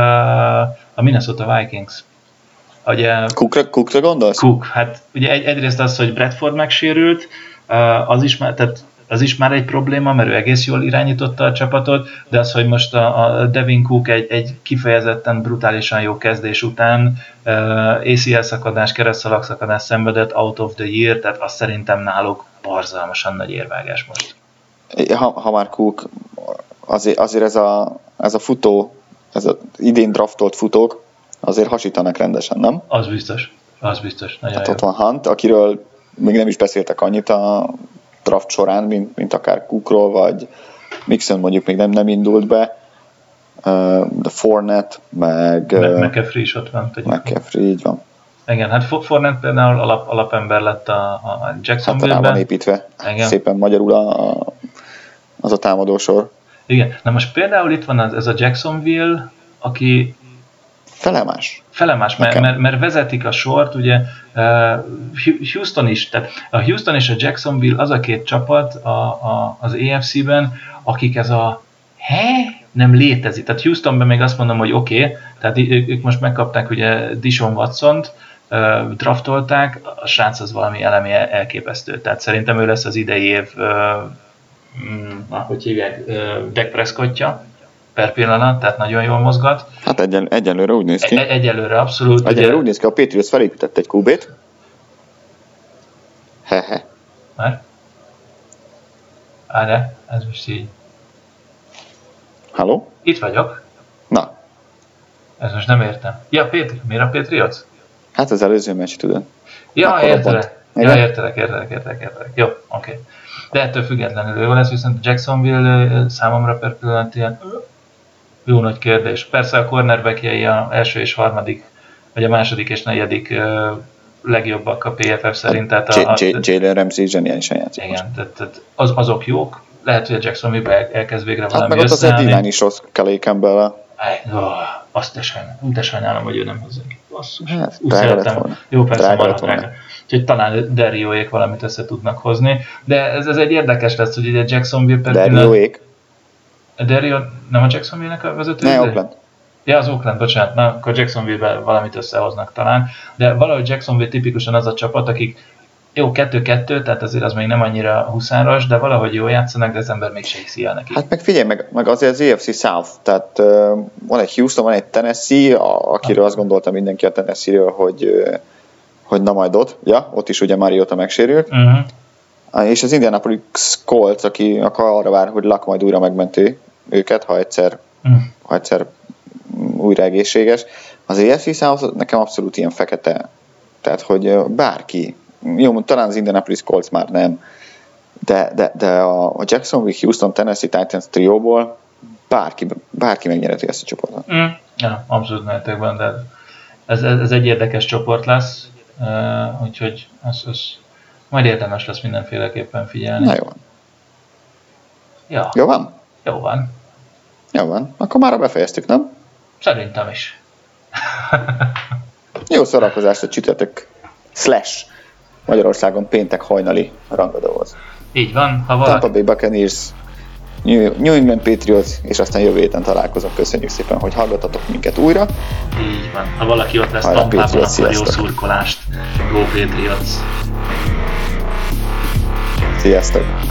a Minnesota Vikings. Ugye, Cookra, Cookra gondolsz? Cook, hát ugye egy, egyrészt az, hogy Bradford megsérült, uh, az is tehát az is már egy probléma, mert ő egész jól irányította a csapatot, de az, hogy most a, a Devin Cook egy, egy kifejezetten brutálisan jó kezdés után uh, ACL szakadás, keresztszalag szakadás szenvedett out of the year, tehát azt szerintem náluk barzalmasan nagy érvágás most. Ha, ha már Cook, azért, azért ez, a, ez a futó, ez az idén draftolt futók, azért hasítanak rendesen, nem? Az biztos, az biztos. Nagyon hát jó. ott van Hunt, akiről még nem is beszéltek annyit a draft során, mint, mint akár Cookról, vagy Mixon mondjuk még nem, nem indult be, de Fornet, meg... McAfee is ott van. McAfee, így van. Igen, hát Fornet például alap, alapember lett a, a Jacksonville-ben. Hát van építve, Igen. szépen magyarul a, a, az a támadósor. Igen, na most például itt van az, ez a Jacksonville, aki felemás. Felemás, mert, mert, mert vezetik a sort, ugye Houston is, tehát a Houston és a Jacksonville az a két csapat a, a, az AFC-ben, akik ez a he? Nem létezik. Tehát Houstonban még azt mondom, hogy oké, okay, tehát ők most megkapták ugye Dishon Watson-t, draftolták, a srác az valami elemi elképesztő. Tehát szerintem ő lesz az idei év, uh, mm, hogy hívják, uh, Dak Prescottja, per pillanat, tehát nagyon jól mozgat. Hát egyen, egyelőre úgy néz ki. E- egyelőre abszolút. Egyelőre ugye... úgy néz ki, a Patriots felépített egy QB-t. Hehe. Már? Áre, ez most így. Halló? Itt vagyok. Na, Ez most nem értem. Ja, Pétri, miért a Patriots? hát az előző meccs, tudod. Ja, Akkor értelek. Ja, értelek, értelek, értelek, értelek. Jó, oké. De ettől függetlenül jó lesz, viszont Jacksonville számomra per pillanat ilyen jó nagy kérdés. Persze a cornerbackjei a első és harmadik, vagy a második és negyedik legjobbak a PFF szerint. Tehát a, a, Jalen Ramsey zseniálisan játszik igen, tehát, tehát az, azok jók. Lehet, hogy a Jacksonville el, elkezd végre Hát valami meg ott az. Ed is rossz Kelly campbell azt te sajnálom, de sajnálom, hogy ő nem hozzá. Basszus. Hát. Jó, persze, Drága volna. drága. Úgyhogy talán Derióék valamit össze tudnak hozni. De ez, ez egy érdekes lesz, hogy ugye Jacksonville per pillanat-. Dario, nem a Jacksonville-nek a vezető? Ne, Oakland. Ja, az Oakland, bocsánat, na, akkor Jacksonville-ben valamit összehoznak talán. De valahogy Jacksonville tipikusan az a csapat, akik jó, 2-2, tehát azért az még nem annyira huszáros, de valahogy jól játszanak, de az ember mégse hiszi el nekik. Hát meg figyelj, meg, meg azért az AFC South, tehát uh, van egy Houston, van egy Tennessee, a, akiről azt gondolta mindenki a Tennessee-ről, hogy, uh, hogy na majd ott, ja, ott is ugye Mariota megsérült, Uh-huh. Ah, és az Indianapolis Colts, aki akkor arra vár, hogy Luck majd újra megmenti őket, ha egyszer, Uh-huh. ha egyszer mm, újra egészséges. Az AFC South nekem abszolút ilyen fekete, tehát hogy bárki, jó, talán az Indianapolis Colts már nem, de, de, de a, Jacksonville, Houston, Tennessee Titans trióból bárki, bárki megnyerheti ezt a csoportot. Mm. Ja, abszolút mehetek de ez, ez, ez egy érdekes csoport lesz, uh, úgyhogy ez, ez majd érdemes lesz mindenféleképpen figyelni. Na jó. Ja, Jó van? jó van. Jó van. Akkor már befejeztük, nem? Szerintem is. [LAUGHS] Jó szórakozást a csütörtök slash Magyarországon péntek hajnali rangadóhoz. Így van, ha Tampa valaki... Bay Buccaneers, New New England Patriots, és aztán jövő héten találkozunk. Köszönjük szépen, hogy hallgatatok minket újra. Így van. Ha valaki ott lesz Tampában, akkor jó sziasztok. szurkolást. Go Patriots! Sziasztok!